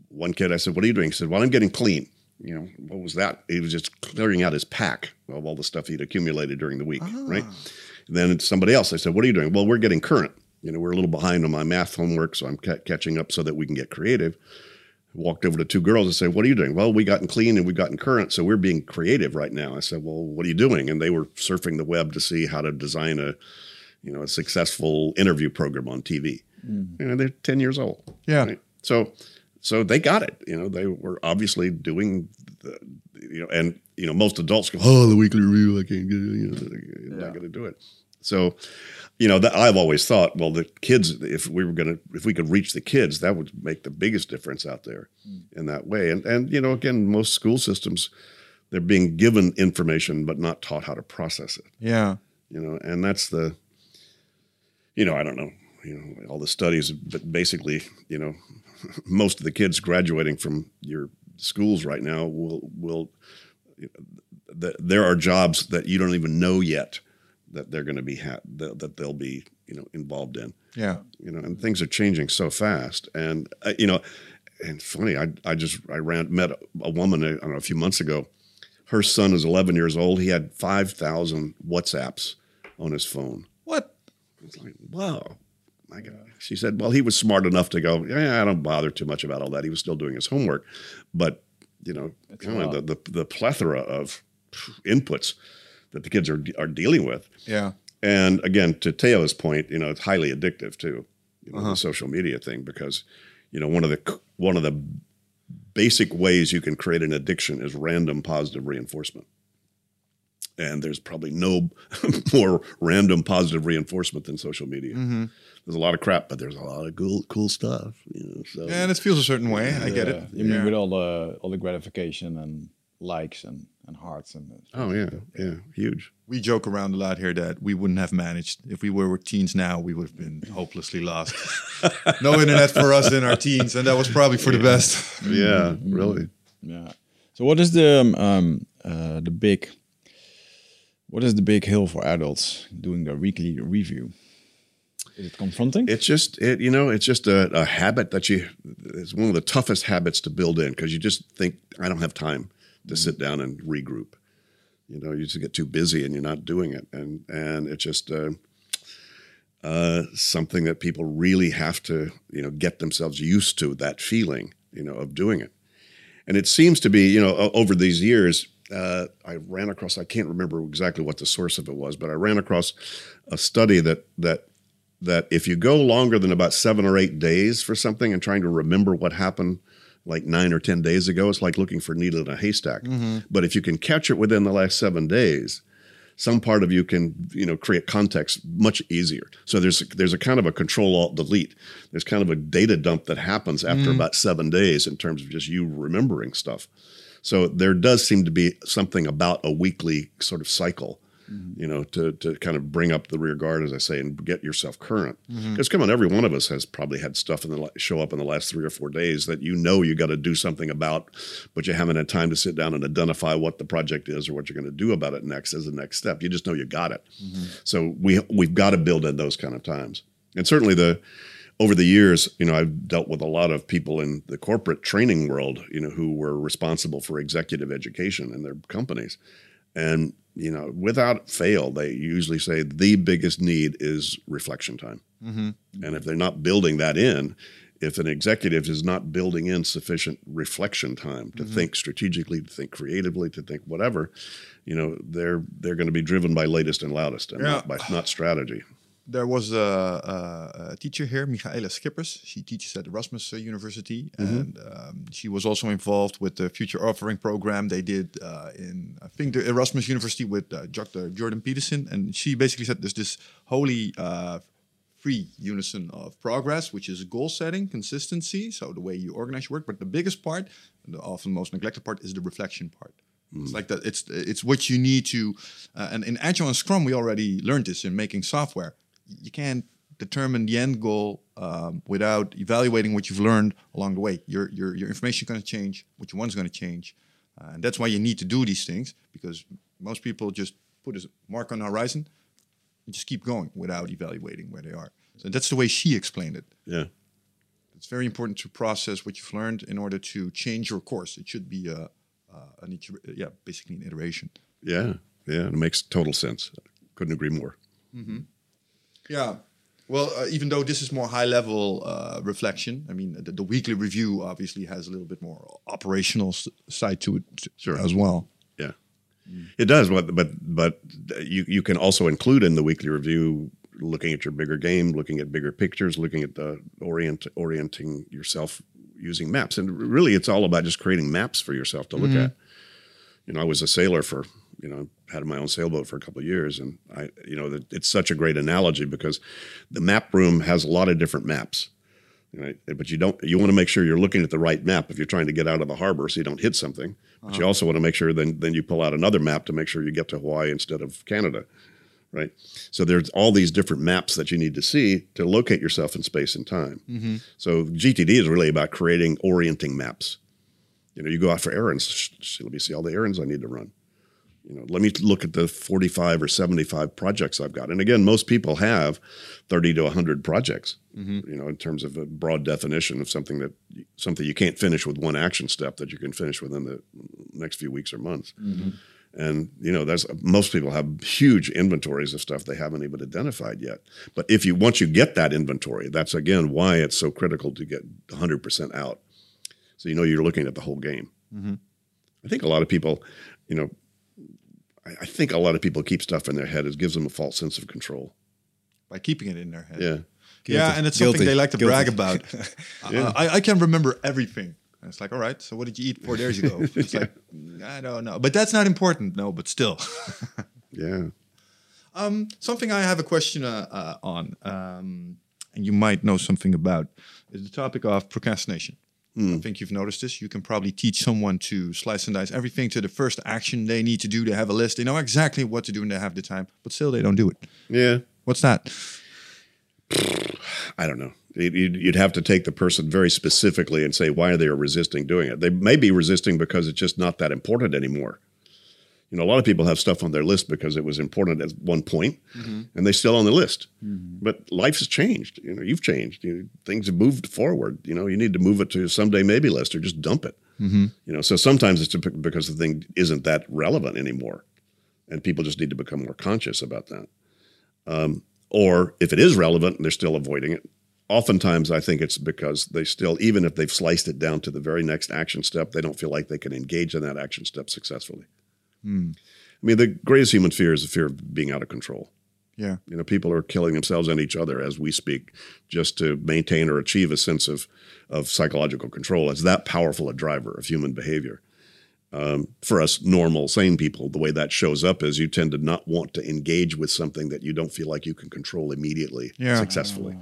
one kid, I said, what are you doing? He said, well, I'm getting clean. You know, what was that? He was just clearing out his pack of all the stuff he'd accumulated during the week, ah. right? And then it's somebody else. I said, what are you doing? Well, we're getting current. You know, we're a little behind on my math homework, so I'm ca- catching up so that we can get creative. Walked over to two girls and said, "What are you doing?" Well, we've gotten clean and we've gotten current, so we're being creative right now. I said, "Well, what are you doing?" And they were surfing the web to see how to design a, you know, a successful interview program on TV. You mm. know, they're ten years old. Yeah. So, so they got it. You know, they were obviously doing the, you know, and you know, most adults go, "Oh, the weekly review, I can't get it. You know, I'm not going to do it." So, you know, that I've always thought, well, the kids, if we were going to, if we could reach the kids, that would make the biggest difference out there hmm. in that way. And and you know, again, most school systems, they're being given information but not taught how to process it yeah you know, and that's the, you know, I don't know, you know, all the studies, but basically, you know, most of the kids graduating from your schools right now will will, th- there are jobs that you don't even know yet that they're going to be ha- that, that they'll be you know involved in yeah you know, and things are changing so fast. And uh, you know, and funny, I I just I ran met a woman uh, I don't know a few months ago. Her son is 11 years old. He had 5,000 WhatsApps on his phone. what It's like, wow, my God. She said, well, he was smart enough to go, yeah, I don't bother too much about all that. He was still doing his homework, but you know, the, the the plethora of inputs that the kids are are dealing with. yeah And again, to Theo's point, you know, it's highly addictive too, you know, the social media thing because, you know, one of the one of the basic ways you can create an addiction is random positive reinforcement. And there's probably no (laughs) more random positive reinforcement than social media. There's a lot of crap, but there's a lot of cool cool stuff. You know, so and it feels a certain way i get it You mean with all the all the gratification and likes and, and hearts and Oh yeah, yeah, huge. We joke around a lot here that we wouldn't have managed if we were teens now. We would have been hopelessly lost. (laughs) no internet for us in our teens, and that was probably for the best. Yeah, really. yeah. So what is the um, um uh, the big what is the big hill for adults doing their weekly review? Is it confronting? It's just it, you know, it's just a, a habit that you. It's one of the toughest habits to build in because you just think I don't have time to sit down and regroup. You know, you just get too busy and you're not doing it, and and it's just uh, uh, something that people really have to you know get themselves used to that feeling you know of doing it. And it seems to be you know over these years. Uh, I ran across. I can't remember exactly what the source of it was, but I ran across a study that that that if you go longer than about seven or eight days for something and trying to remember what happened like nine or 10 days ago, it's like looking for a needle in a haystack. But if you can catch it within the last seven days, some part of you can, you know, create context much easier. So there's there's a kind of a control alt delete. There's kind of a data dump that happens after about seven days in terms of just you remembering stuff. So there does seem to be something about a weekly sort of cycle, mm-hmm. you know, to to kind of bring up the rear guard, as I say, and get yourself current. Mm-hmm. Because come on, every one of us has probably had stuff in the show up in the last three or four days that you know you got to do something about, but you haven't had time to sit down and identify what the project is or what you're going to do about it next as the next step. You just know you got it. Mm-hmm. So we we've got to build in those kind of times, and certainly the over the years, you know, I've dealt with a lot of people in the corporate training world, you know, who were responsible for executive education in their companies. And, you know, without fail, they usually say the biggest need is reflection time. Mm-hmm. And if they're not building that in, if an executive is not building in sufficient reflection time to mm-hmm. think strategically, to think creatively, to think whatever, you know, they're they're going to be driven by latest and loudest and not by not strategy. There was a, a, a teacher here, Michaela Schippers. She teaches at Erasmus uh, University, and um, she was also involved with the Future Authoring program they did uh, in, I think, the Erasmus University with uh, Dr. Jordan Peterson. And she basically said there's this holy uh, free unison of progress, which is goal setting, consistency, so the way you organize your work. But the biggest part, and the often most neglected part, is the reflection part. It's like that. It's it's what you need to. Uh, and in Agile and Scrum, we already learned this in making software. You can't determine the end goal um, without evaluating what you've learned along the way. Your your your information going to change. What you want is going to change, uh, and that's why you need to do these things because most people just put a mark on the horizon and just keep going without evaluating where they are. So that's the way she explained it. Yeah. It's very important to process what you've learned in order to change your course. It should be a, uh, an iter- yeah, basically an iteration. Yeah, yeah, it makes total sense. Couldn't agree more. Yeah. Well, uh, even though this is more high level uh, reflection, I mean, the, the weekly review obviously has a little bit more operational s- side to it Sure. as well. Yeah, it does. But but but you you can also include in the weekly review looking at your bigger game, looking at bigger pictures, looking at the orient orienting yourself using maps, and really it's all about just creating maps for yourself to look at. You know, I was a sailor for you know had my own sailboat for a couple of years, and I you know that it's such a great analogy because the map room has a lot of different maps. Right. But you don't. You want to make sure you're looking at the right map if you're trying to get out of the harbor, so you don't hit something. But you uh-huh. also want to make sure then then you pull out another map to make sure you get to Hawaii instead of Canada, right? So there's all these different maps that you need to see to locate yourself in space and time. Mm-hmm. So GTD is really about creating orienting maps. You know, you go out for errands. Let me see all the errands I need to run. You know, let me look at the 45 or 75 projects I've got. And again, most people have 30 to 100 projects. Mm-hmm. You know, in terms of a broad definition of something that something you can't finish with one action step that you can finish within the next few weeks or months. Mm-hmm. And you know, that's most people have huge inventories of stuff they haven't even identified yet. But if you once you get that inventory, that's again why it's so critical to get 100% out. So you know you're looking at the whole game. Mm-hmm. I think a lot of people, you know, I, I think a lot of people keep stuff in their head. It gives them a false sense of control. by keeping it in their head. Yeah. Yeah, and it's Guilty. something they like to Guilty. brag about. (laughs) Uh, I, I can remember everything. And it's like, all right, so what did you eat four days ago? (laughs) It's like, I don't know. But that's not important. No, but still. (laughs) Yeah. Um, something I have a question uh, uh, on, um, and you might know something about, is the topic of procrastination. Hmm. I think you've noticed this. You can probably teach someone to slice and dice everything to the first action they need to do. They have a list. They know exactly what to do and they have the time, but still they don't do it. Yeah. What's that? (sighs) I don't know. You'd- You'd you'd have to take the person very specifically and say why they are resisting doing it. They may be resisting because it's just not that important anymore. You know, a lot of people have stuff on their list because it was important at one point, mm-hmm. and they're still on the list. Mm-hmm. But life has changed. You know, you've changed. You, things have moved forward. You know, you need to move it to someday maybe list or just dump it. Mm-hmm. You know, so sometimes it's because the thing isn't that relevant anymore, and people just need to become more conscious about that um, or if it is relevant and they're still avoiding it oftentimes i think it's because they still even if they've sliced it down to the very next action step they don't feel like they can engage in that action step successfully i mean the greatest human fear is the fear of being out of control Yeah. you know people are killing themselves and each other as we speak just to maintain or achieve a sense of of psychological control it's that powerful a driver of human behavior um, for us normal sane people the way that shows up is you tend to not want to engage with something that you don't feel like you can control immediately Yeah. successfully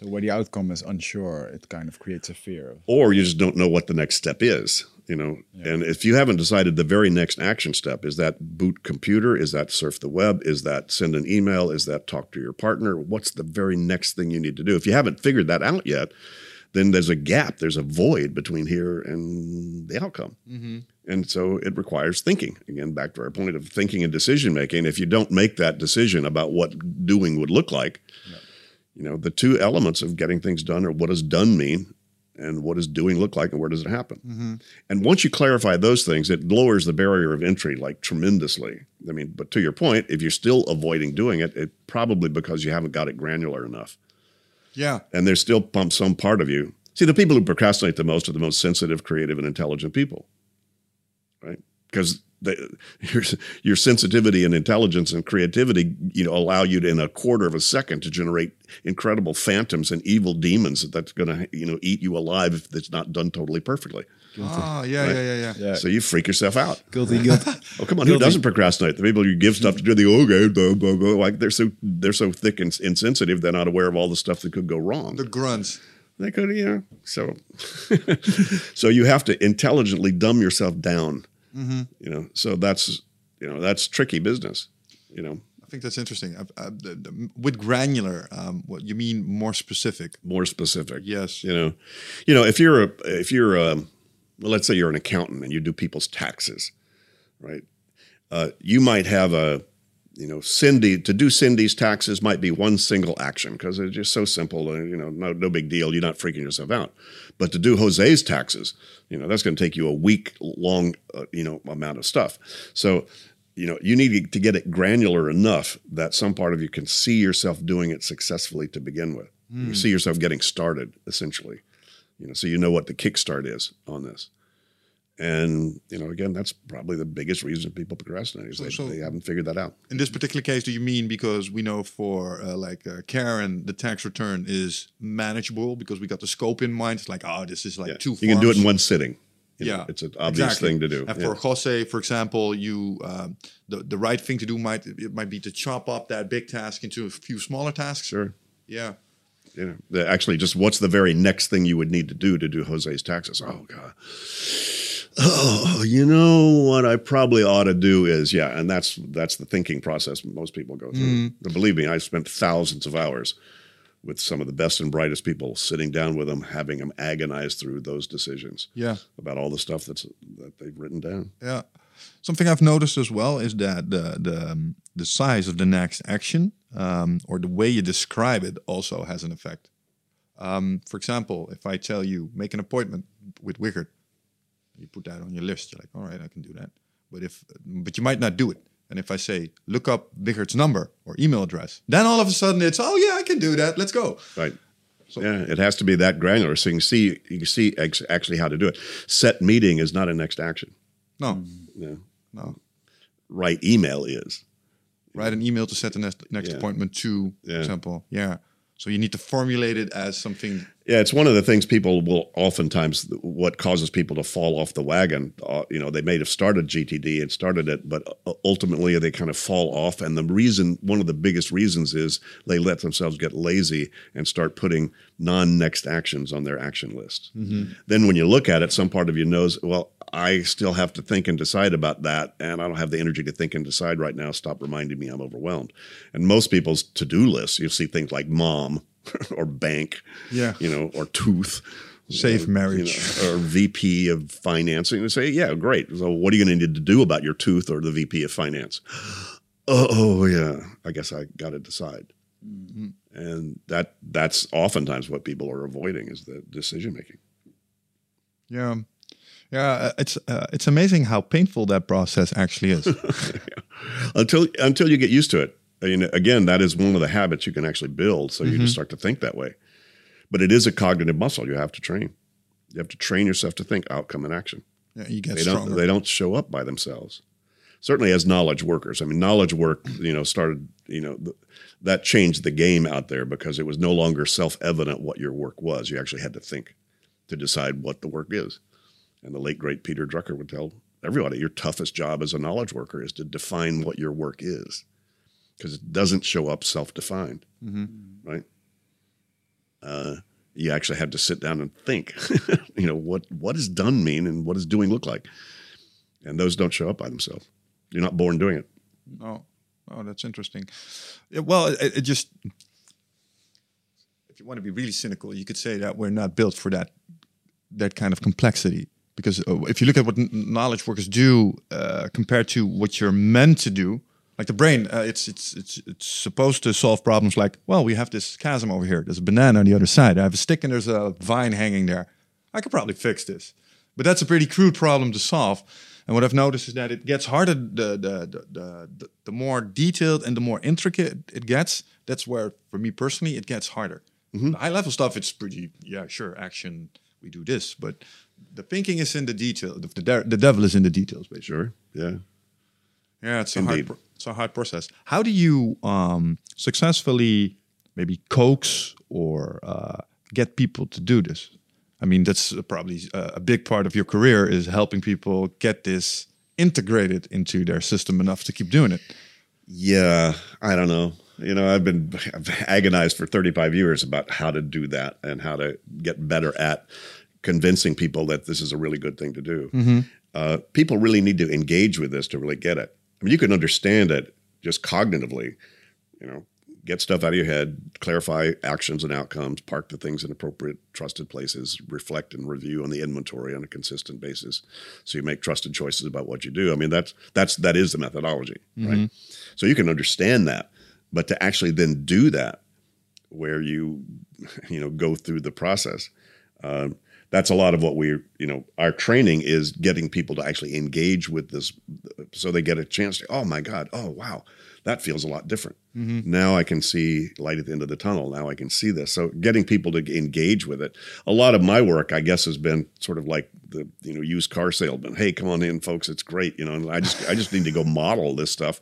So where the outcome is unsure, it kind of creates a fear. Of, or you just don't know what the next step is you know and if you haven't decided the very next action step is that boot computer? Is that surf the web? Is that send an email? Is that talk to your partner? What's the very next thing you need to do? If you haven't figured that out yet then there's a gap there's a void between here and the outcome. Mm-hmm. And so it requires thinking. Again back to our point of thinking and decision making if you don't make that decision about what doing would look like you know the two elements of getting things done are what does done mean and what does doing look like and where does it happen. Mm-hmm. And once you clarify those things it lowers the barrier of entry like tremendously. I mean but to your point if you're still avoiding doing it it probably because you haven't got it granular enough. Yeah. and there's still pump some part of you. See the people who procrastinate the most are the most sensitive creative and intelligent people. Right? Because your, your sensitivity and intelligence and creativity you know allow you to in a quarter of a second to generate incredible phantoms and evil demons that's going to you know eat you alive if it's not done totally perfectly Ah, yeah, yeah, yeah, yeah. yeah, so you freak yourself out guilty, guilty. (laughs) Oh come on! Who doesn't procrastinate? The people you give stuff to do, they go, okay, blah, blah, blah. like they're so they're so thick and insensitive, they're not aware of all the stuff that could go wrong. The grunts. They could, you know. So, (laughs) so you have to intelligently dumb yourself down. You know, so that's you know that's tricky business. You know, I think that's interesting. The, the, with granular, um, what you mean more specific? more specific. Yes. You know, you know if you're a if you're a well, let's say you're an accountant and you do people's taxes, right? Uh, you might have a you know Cindy to do Cindy's taxes might be one single action because it's just so simple. And, you know, no no big deal. You're not freaking yourself out. But to do Jose's taxes, you know, that's going to take you a week long, uh, you know, amount of stuff. So. You know, you need to get it granular enough that some part of you can see yourself doing it successfully to begin with. You see yourself getting started, essentially you know, so you know what the kickstart is on this. And you know, again, that's probably the biggest reason people procrastinate is they, so- they haven't figured that out. In this particular case, do you mean because we know for uh, like uh, Karen, the tax return is manageable because we got the scope in mind? It's like, oh, this is like Yeah. two. You can do it in one sitting. You know, Yeah, it's an obvious exactly. thing to do. And Yeah. for Jose, for example, you um, the the right thing to do might it might be to chop up that big task into a few smaller tasks. Sure. Yeah. You know, the- actually, just what's the very next thing you would need to do to do Jose's taxes? Oh God. Oh, you know what I probably ought to do is yeah, and that's that's the thinking process most people go through. But believe me, I've spent thousands of hours with some of the best and brightest people, sitting down with them, having them agonize through those decisions. Yeah. about all the stuff that's that they've written down. Yeah. Something I've noticed as well is that the the um, the size of the next action um, or the way you describe it also has an effect. Um, for example, if I tell you make an appointment with Wickard, you put that on your list. You're like, all right, I can do that. But if but you might not do it. And if I say look up Wickard's number or email address, then all of a sudden it's oh yeah, I can do that. Let's go. Right. So, yeah, it has to be that granular so you can see you can see ex- actually how to do it. Set meeting is not a next action. No, mm-hmm. No. no. Write email is. Write an email to set the next next Yeah. appointment to, Yeah. for example. Yeah. So you need to formulate it as something. Yeah, it's one of the things people will oftentimes what causes people to fall off the wagon. Uh, you know, they may have started GTD and started it, but uh, ultimately they kind of fall off. And the reason, one of the biggest reasons, is they let themselves get lazy and start putting non-next actions on their action list. Then when you look at it, some part of you knows, well, I still have to think and decide about that, and I don't have the energy to think and decide right now. Stop reminding me I'm overwhelmed. And most people's to-do lists, you'll see things like mom (laughs) or bank, Yeah. you know, or tooth, Safe you know, marriage. or VP of financing. And say, yeah, great. So what are you going to need to do about your tooth or the VP of finance? Oh, oh yeah, I guess I got to decide. Mm-hmm. And that that's oftentimes what people are avoiding is the decision making. Yeah. Yeah, uh, it's uh, it's amazing how painful that process actually is. (laughs) until until you get used to it. I mean, again, that is one of the habits you can actually build. So you just start to think that way. But it is a cognitive muscle you have to train. You have to train yourself to think outcome and action. yeah, you get They stronger. don't they don't show up by themselves. Certainly as knowledge workers. I mean, knowledge work, you know, started, you know, th- that changed the game out there because it was no longer self-evident what your work was. You actually had to think to decide what the work is. And the late great Peter Drucker would tell everybody your toughest job as a knowledge worker is to define what your work is because it doesn't show up self-defined, right? Uh, you actually have to sit down and think. (laughs) you know what what does done mean and what does doing look like, and those don't show up by themselves. You're not born doing it. Oh, oh, that's interesting. Yeah, well, it, it just if you want to be really cynical, you could say that we're not built for that that kind of complexity. Because uh, if you look at what knowledge workers do uh, compared to what you're meant to do, like the brain, uh, it's it's it's it's supposed to solve problems like, well, we have this chasm over here. There's a banana on the other side. I have a stick and there's a vine hanging there. I could probably fix this, but that's a pretty crude problem to solve. And what I've noticed is that it gets harder the the the the, the, more detailed and the more intricate it gets. That's where, for me personally, it gets harder. The high level stuff, it's pretty yeah, sure, action. We do this, but the thinking is in the detail. The, the, the devil is in the details, basically. Sure. Yeah. Yeah, it's a hard. It's a hard process. How do you um, successfully maybe coax or uh, get people to do this? I mean, that's uh, probably a, a big part of your career is helping people get this integrated into their system enough to keep doing it. Yeah, I don't know. You know, I've been I've agonized for 35 years about how to do that and how to get better at convincing people that this is a really good thing to do. Uh, people really need to engage with this to really get it. I mean, you can understand it just cognitively, you know, get stuff out of your head, clarify actions and outcomes, park the things in appropriate, trusted places, reflect and review on the inventory on a consistent basis, so you make trusted choices about what you do. I mean, that's that's that is the methodology, right? So you can understand that, but to actually then do that, where you (laughs) you know go through the process. Um, that's a lot of what we, you know, our training is getting people to actually engage with this, so they get a chance to, oh my God, oh wow, that feels a lot different. Mm-hmm. Now I can see light at the end of the tunnel. Now I can see this. So getting people to engage with it. A lot of my work, I guess, has been sort of like the you know used car salesman. Hey, come on in, folks, it's great. You know, and I just I just need to go model this stuff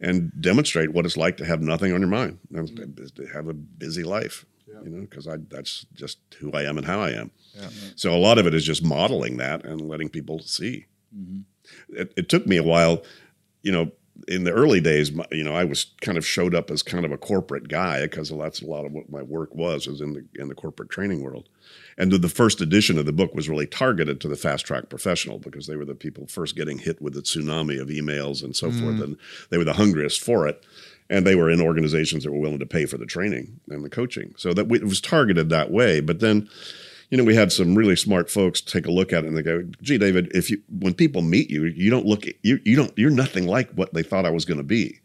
and demonstrate what it's like to have nothing on your mind, to have a busy life. You know, because I that's just who I am and how I am. So a lot of it is just modeling that and letting people see. Mm-hmm. It, it took me a while, you know. In the early days, you know, I was kind of showed up as kind of a corporate guy because that's a lot of what my work was, was in the in the corporate training world. And the- the first edition of the book was really targeted to the fast track professional because they were the people first getting hit with the tsunami of emails and so forth, mm. and they were the hungriest for it. And they were in organizations that were willing to pay for the training and the coaching, so that we, it was targeted that way. But then, you know, we had some really smart folks take a look at it and they go, "Gee, David, if you when people meet you, you don't look you you don't you're nothing like what they thought I was going to be."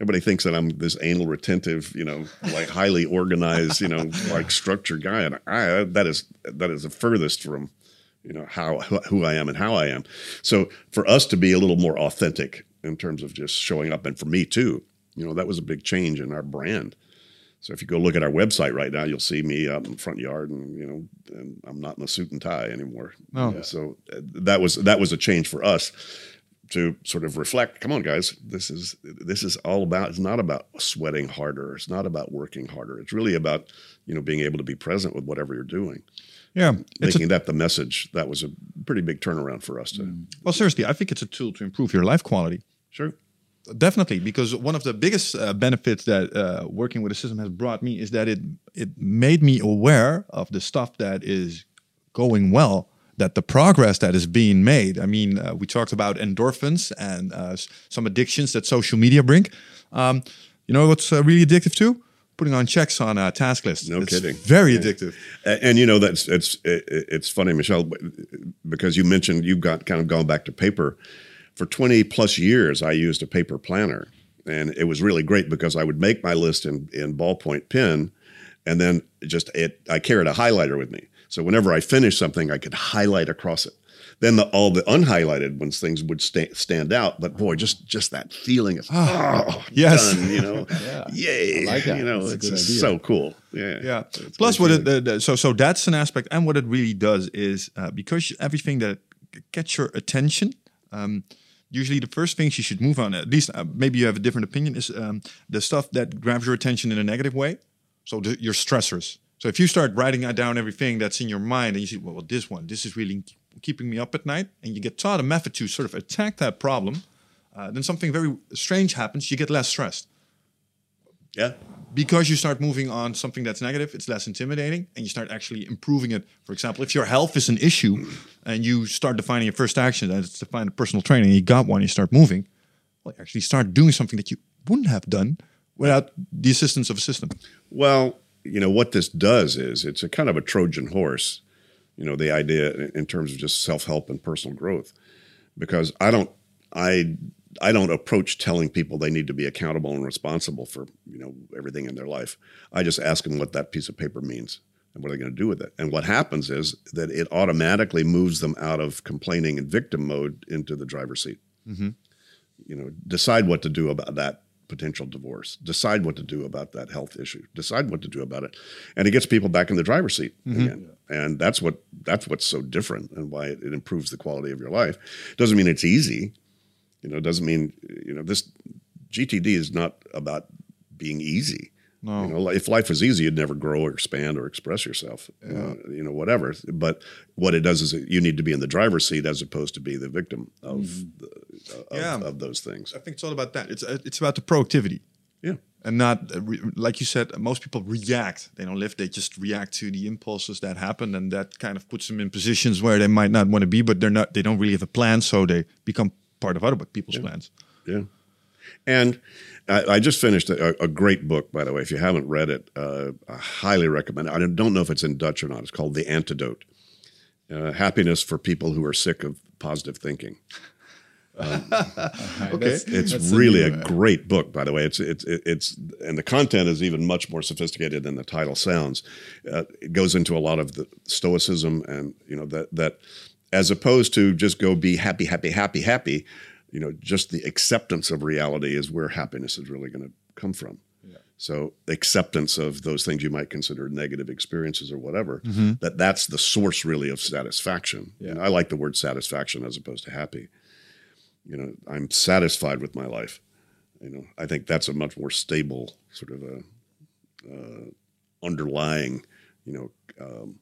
Everybody thinks that I'm this anal retentive, you know, like highly organized, you know, (laughs) like structured guy, and I that is that is the furthest from, you know, how who I am and how I am. So for us to be a little more authentic in terms of just showing up, and for me too, you know, that was a big change in our brand. So if you go look at our website right now, you'll see me out in the front yard, and you know, and I'm not in a suit and tie anymore. Yeah, so uh, that was that was a change for us to sort of reflect. Come on, guys, this is this is all about. It's not about sweating harder. It's not about working harder. It's really about you know being able to be present with whatever you're doing. Yeah, it's a, Making that the message that was a pretty big turnaround for us. To well, seriously, I think it's a tool to improve your life quality. sure, Definitely, because one of the biggest uh, benefits that uh, working with a system has brought me is that it it made me aware of the stuff that is going well, that the progress that is being made. I mean, uh, we talked about endorphins and uh, some addictions that social media bring. Um, you know what's uh, really addictive too? Putting on checks on a task list. No It's kidding. Very addictive. and, and you know that's it's it, it's funny, Michelle, because you mentioned you've got kind of gone back to paper. For 20 plus years, I used a paper planner, and it was really great because I would make my list in in ballpoint pen, and then just it I carried a highlighter with me, so whenever I finished something, I could highlight across it. Then the, all the unhighlighted ones things would sta- stand out, but boy, just just that feeling of oh, Yes. done, you know, (laughs) yay, like that. you know, That's it's good just idea. so cool, yeah, Yeah. It's Plus, what it, the, so so that's an aspect, and what it really does is uh, because everything that gets your attention. Um, usually, the first things you should move on. At least, uh, maybe you have a different opinion. Is um, the stuff that grabs your attention in a negative way. So the, your stressors. So if you start writing down everything that's in your mind, and you see, well, well, this one, this is really keeping me up at night, and you get taught a method to sort of attack that problem, uh, then something very strange happens. You get less stressed yeah. because you start moving on something that's negative, it's less intimidating, and you start actually improving it. For example, if your health is an issue, and you start defining your first action, that's to find a personal trainer, you got one, you start moving. Well, you actually start doing something that you wouldn't have done without the assistance of a system. Well, you know what this does is it's a kind of a Trojan horse. You know the idea in- in terms of just self help and personal growth, because I don't I I don't approach telling people they need to be accountable and responsible for you know everything in their life. I just ask them what that piece of paper means and what are they going to do with it. And what happens is that it automatically moves them out of complaining and victim mode into the driver's seat. Mm-hmm. You know, decide what to do about that potential divorce. Decide what to do about that health issue. Decide what to do about it, and it gets people back in the driver's seat mm-hmm. again. And that's what that's what's so different, and why it, it improves the quality of your life. Doesn't mean it's easy. You know, doesn't mean you know this GTD is not about being easy. No. You know, if life was easy, you'd never grow or expand or express yourself. Uh, you know, whatever. But what it does is you need to be in the driver's seat as opposed to be the victim of the, of, Yeah. of those things. I think it's all about that. It's uh, it's about the proactivity. Yeah. and not uh, like you said. Most people react; they don't live. They just react to the impulses that happen, and that kind of puts them in positions where they might not want to be, but they're not. They don't really have a plan, so they become part of other people's plans. Yeah. And I, I just finished a, a great book, by the way. If you haven't read it, uh, I highly recommend it. I don't know if it's in Dutch or not. It's called The Antidote uh, Happiness for People Who Are Sick of Positive Thinking. (laughs) Okay, It's That's really a new, uh, great book, by the way. It's it's it's and the content is even much more sophisticated than the title sounds. Uh, it goes into a lot of the stoicism and you know that that as opposed to just go be happy, happy, happy, happy. You know, just the acceptance of reality is where happiness is really going to come from. So acceptance of those things you might consider negative experiences or whatever, that that's the source really of satisfaction. And I like the word satisfaction as opposed to happy you know i'm satisfied with my life you know i think that's a much more stable sort of a uh, underlying you know um,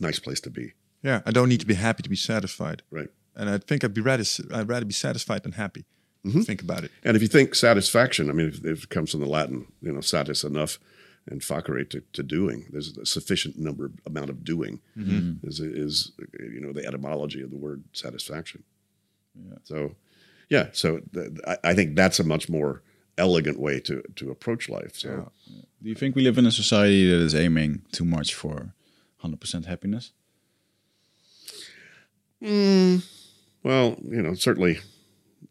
nice place to be yeah. I don't need to be happy to be satisfied, right and I think I'd be rather I'd rather be satisfied than happy. Mm-hmm. Think about it. and if you think satisfaction i mean if, if it comes from the latin you know satis enough and facere to, to doing there's a sufficient number amount of doing mm-hmm. is, is you know the etymology of the word satisfaction Yeah. so yeah so th- I, I think that's a much more elegant way to to approach life so Do you think we live in a society that is aiming too much for 100% happiness? Well, you know, certainly,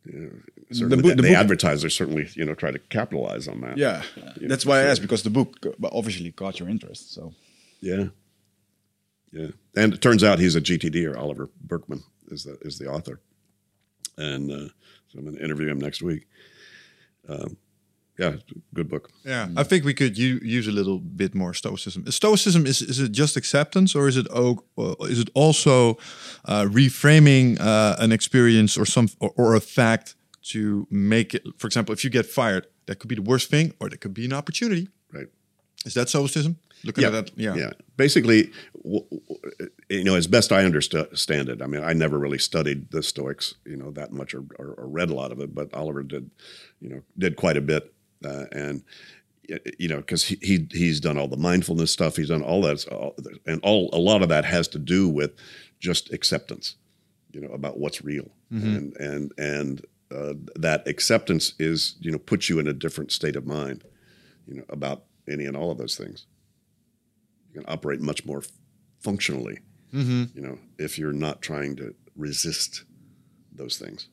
you know, certainly book- the, the the book- advertisers certainly, you know, try to capitalize on that. Yeah, that's why I asked because the book uh, obviously caught your interest. So yeah, yeah. And it turns out he's a GTD or Oliver Burkeman is the is the author, and uh, so I'm going to interview him next week. Um, yeah, good book. Yeah, I think we could use a little bit more stoicism. Stoicism is is it just acceptance, or is it is it also uh, reframing uh, an experience or some or, or a fact to make it? For example, if you get fired, that could be the worst thing, or that could be an opportunity. Right. Is that stoicism? Looking yeah, at that, yeah. yeah. Basically, you know, as best I understand it, I mean, I never really studied the Stoics, you know, that much or, or, or read a lot of it, but Oliver did, you know, did quite a bit, uh, and you know, because he, he he's done all the mindfulness stuff, he's done all that, all, and all a lot of that has to do with just acceptance, you know, about what's real, and and and uh, that acceptance is, you know, puts you in a different state of mind, you know, about any and all of those things you can operate much more functionally. You know, if you're not trying to resist those things.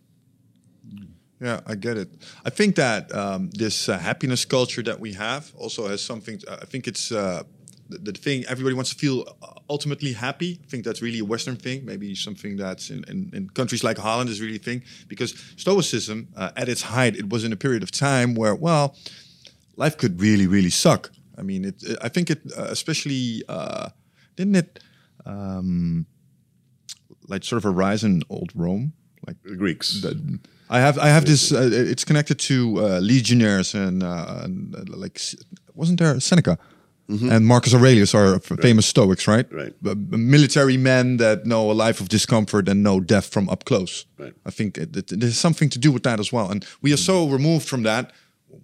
Yeah, I get it. I think that um, this uh, happiness culture that we have also has something. To, I think it's uh, the, the thing everybody wants to feel uh, ultimately happy. I think that's really a Western thing. Maybe something that's in, in, in countries like Holland is really a thing because Stoicism, uh, at its height, it was in a period of time where, well, life could really, really suck. I mean, it. I think it, uh, especially, uh, didn't it, um, like sort of arise in old Rome, like The Greeks. I have I have this. Uh, it's connected to uh, legionnaires and, uh, and uh, like wasn't there Seneca and Marcus Aurelius are f- famous Stoics, right? Right. B- b- military men that know a life of discomfort and know death from up close. Right. I think it, it, there's something to do with that as well. And we are so removed from that,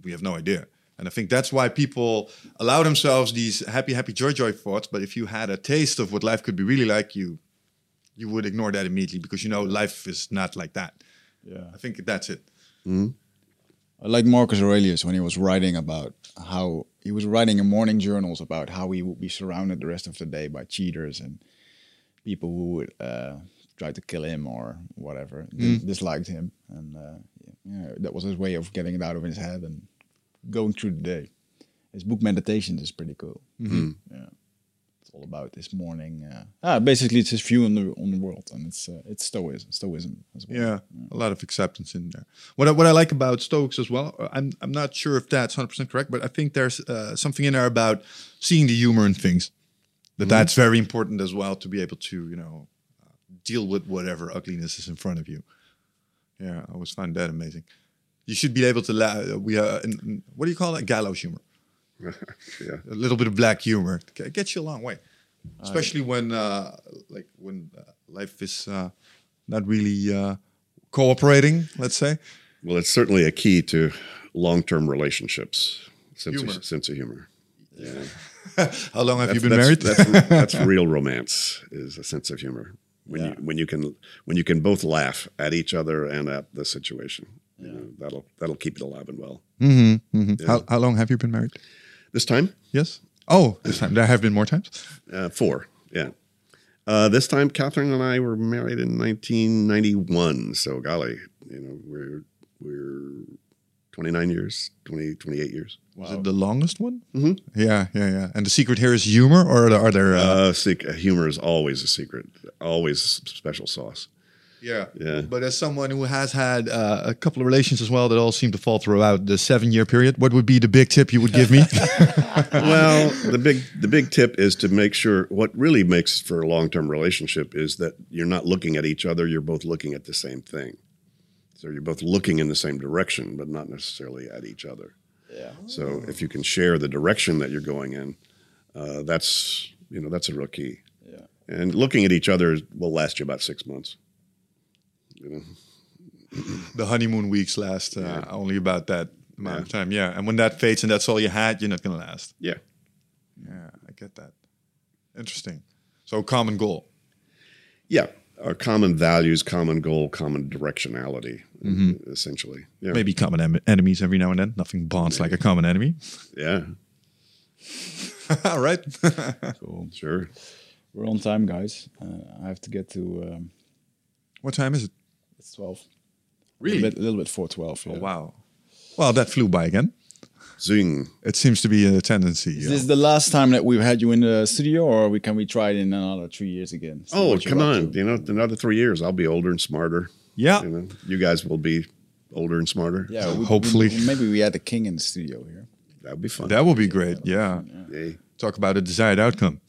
we have no idea. And I think that's why people allow themselves these happy, happy, joy, joy thoughts. But if you had a taste of what life could be really like, you you would ignore that immediately because you know life is not like that. Yeah. I think that's it. I like Marcus Aurelius when he was writing about how he was writing in morning journals about how he would be surrounded the rest of the day by cheaters and people who would uh, try to kill him or whatever, dis- disliked him, and uh, yeah, that was his way of getting it out of his head and going through the day. His book Meditations is pretty cool. Yeah, it's all about this morning. Uh, ah, basically, it's his view on the on the world, and it's uh, it's Stoicism, Stoicism as well. Yeah, a lot of acceptance in there. What I, what I like about Stoics as well, uh, I'm I'm not sure if that's 100% correct, but I think there's uh, something in there about seeing the humor in things. That that's very important as well to be able to you know deal with whatever ugliness is in front of you. Yeah, I always find that amazing. You should be able to la- we uh, in, in- what do you call it gallows humor. (laughs) yeah. a little bit of black humor It gets you a long way especially when uh, like when uh, life is uh, not really uh, cooperating let's say Well, it's certainly a key to long-term relationships. Sense Humor. of, sense of humor. Yeah. (laughs) how long have you been that's, married That's, (laughs) that's real romance. Is a sense of humor when Yeah. you when you can when you can both laugh at each other and at the situation. You know, that'll that'll keep it alive and well. how, how long have you been married This time, yes oh this time there have been more times uh, four. Yeah. Uh, this time, Kathryn and I were married in 1991. So, golly, you know, we're we're 29 years, 20, 28 years. is it the longest one mm-hmm. yeah yeah yeah and the secret here is humor or are there, are there uh, Uh, humor is always a secret, always special sauce. Yeah yeah. but as someone who has had uh, a couple of relations as well that all seem to fall throughout the seven year period what would be the big tip you would give me (laughs) (laughs) well, the big the big tip is to make sure what really makes for a long term relationship is that you're not looking at each other. You're both looking at the same thing. So you're both looking in the same direction, but not necessarily at each other. Yeah. So if you can share the direction that you're going in, uh, that's you know that's a real key. Yeah. And looking at each other will last you about six months. You (clears throat) know, the honeymoon weeks last uh, only about that amount of time. Yeah, and when that fades and that's all you had, you're not gonna last. yeah. Yeah, I get that. Interesting. So common goal. Yeah, our common values, common goal, common directionality, essentially. Yeah, Maybe common em- enemies every now and then. Nothing bonds like a common enemy. Yeah, (laughs) all right. (laughs) Cool. sure. We're on time, guys. Uh, I have to get to. Um, what time is it? It's twelve. Really? A little bit, a little bit before twelve. Yeah. Oh, wow. Well, that flew by again. Zing. It seems to be a tendency. Is yeah. this the last time that we've had you in the studio, or we can we try it in another three years again? See Oh, come on. to? You know, another three years, I'll be older and smarter. yeah. You know, you guys will be older and smarter. Yeah, we, Hopefully. we- maybe we had the king in the studio here. that would be fun. That would be great. Yeah. Yay. Talk about a desired outcome.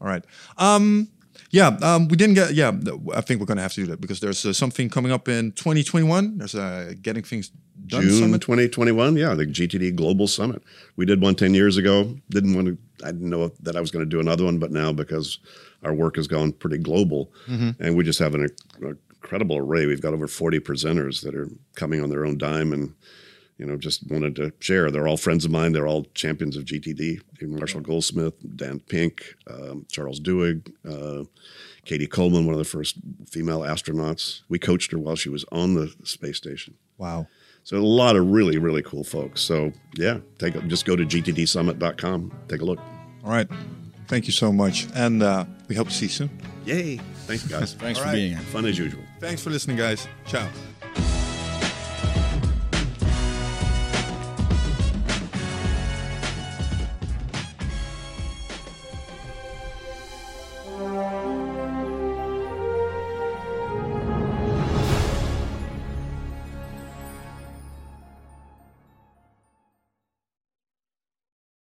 All right. Um, yeah, um, we didn't get. Yeah, I think we're going to have to do that because there's uh, something coming up in 2021. There's a getting things done June summit. 2021. Yeah, the GTD Global Summit. We did one 10 years ago. Didn't want to, I didn't know that I was going to do another one, but now because our work has gone pretty global and we just have an inc- incredible array. We've got over 40 presenters that are coming on their own dime and, you know, just wanted to share. They're all friends of mine. They're all champions of GTD. Marshall Goldsmith, Dan Pink, um, Charles Duhigg, uh, Cady Coleman, one of the first female astronauts. We coached her while she was on the space station. Wow. So a lot of really, really cool folks. So yeah, take a, just go to gtdsummit.com. Take a look. All right. Thank you so much, and uh, we hope to see you soon. Yay! Thanks, guys. (laughs) Thanks All for right. being here. Fun as usual. Thanks for listening, guys. Ciao.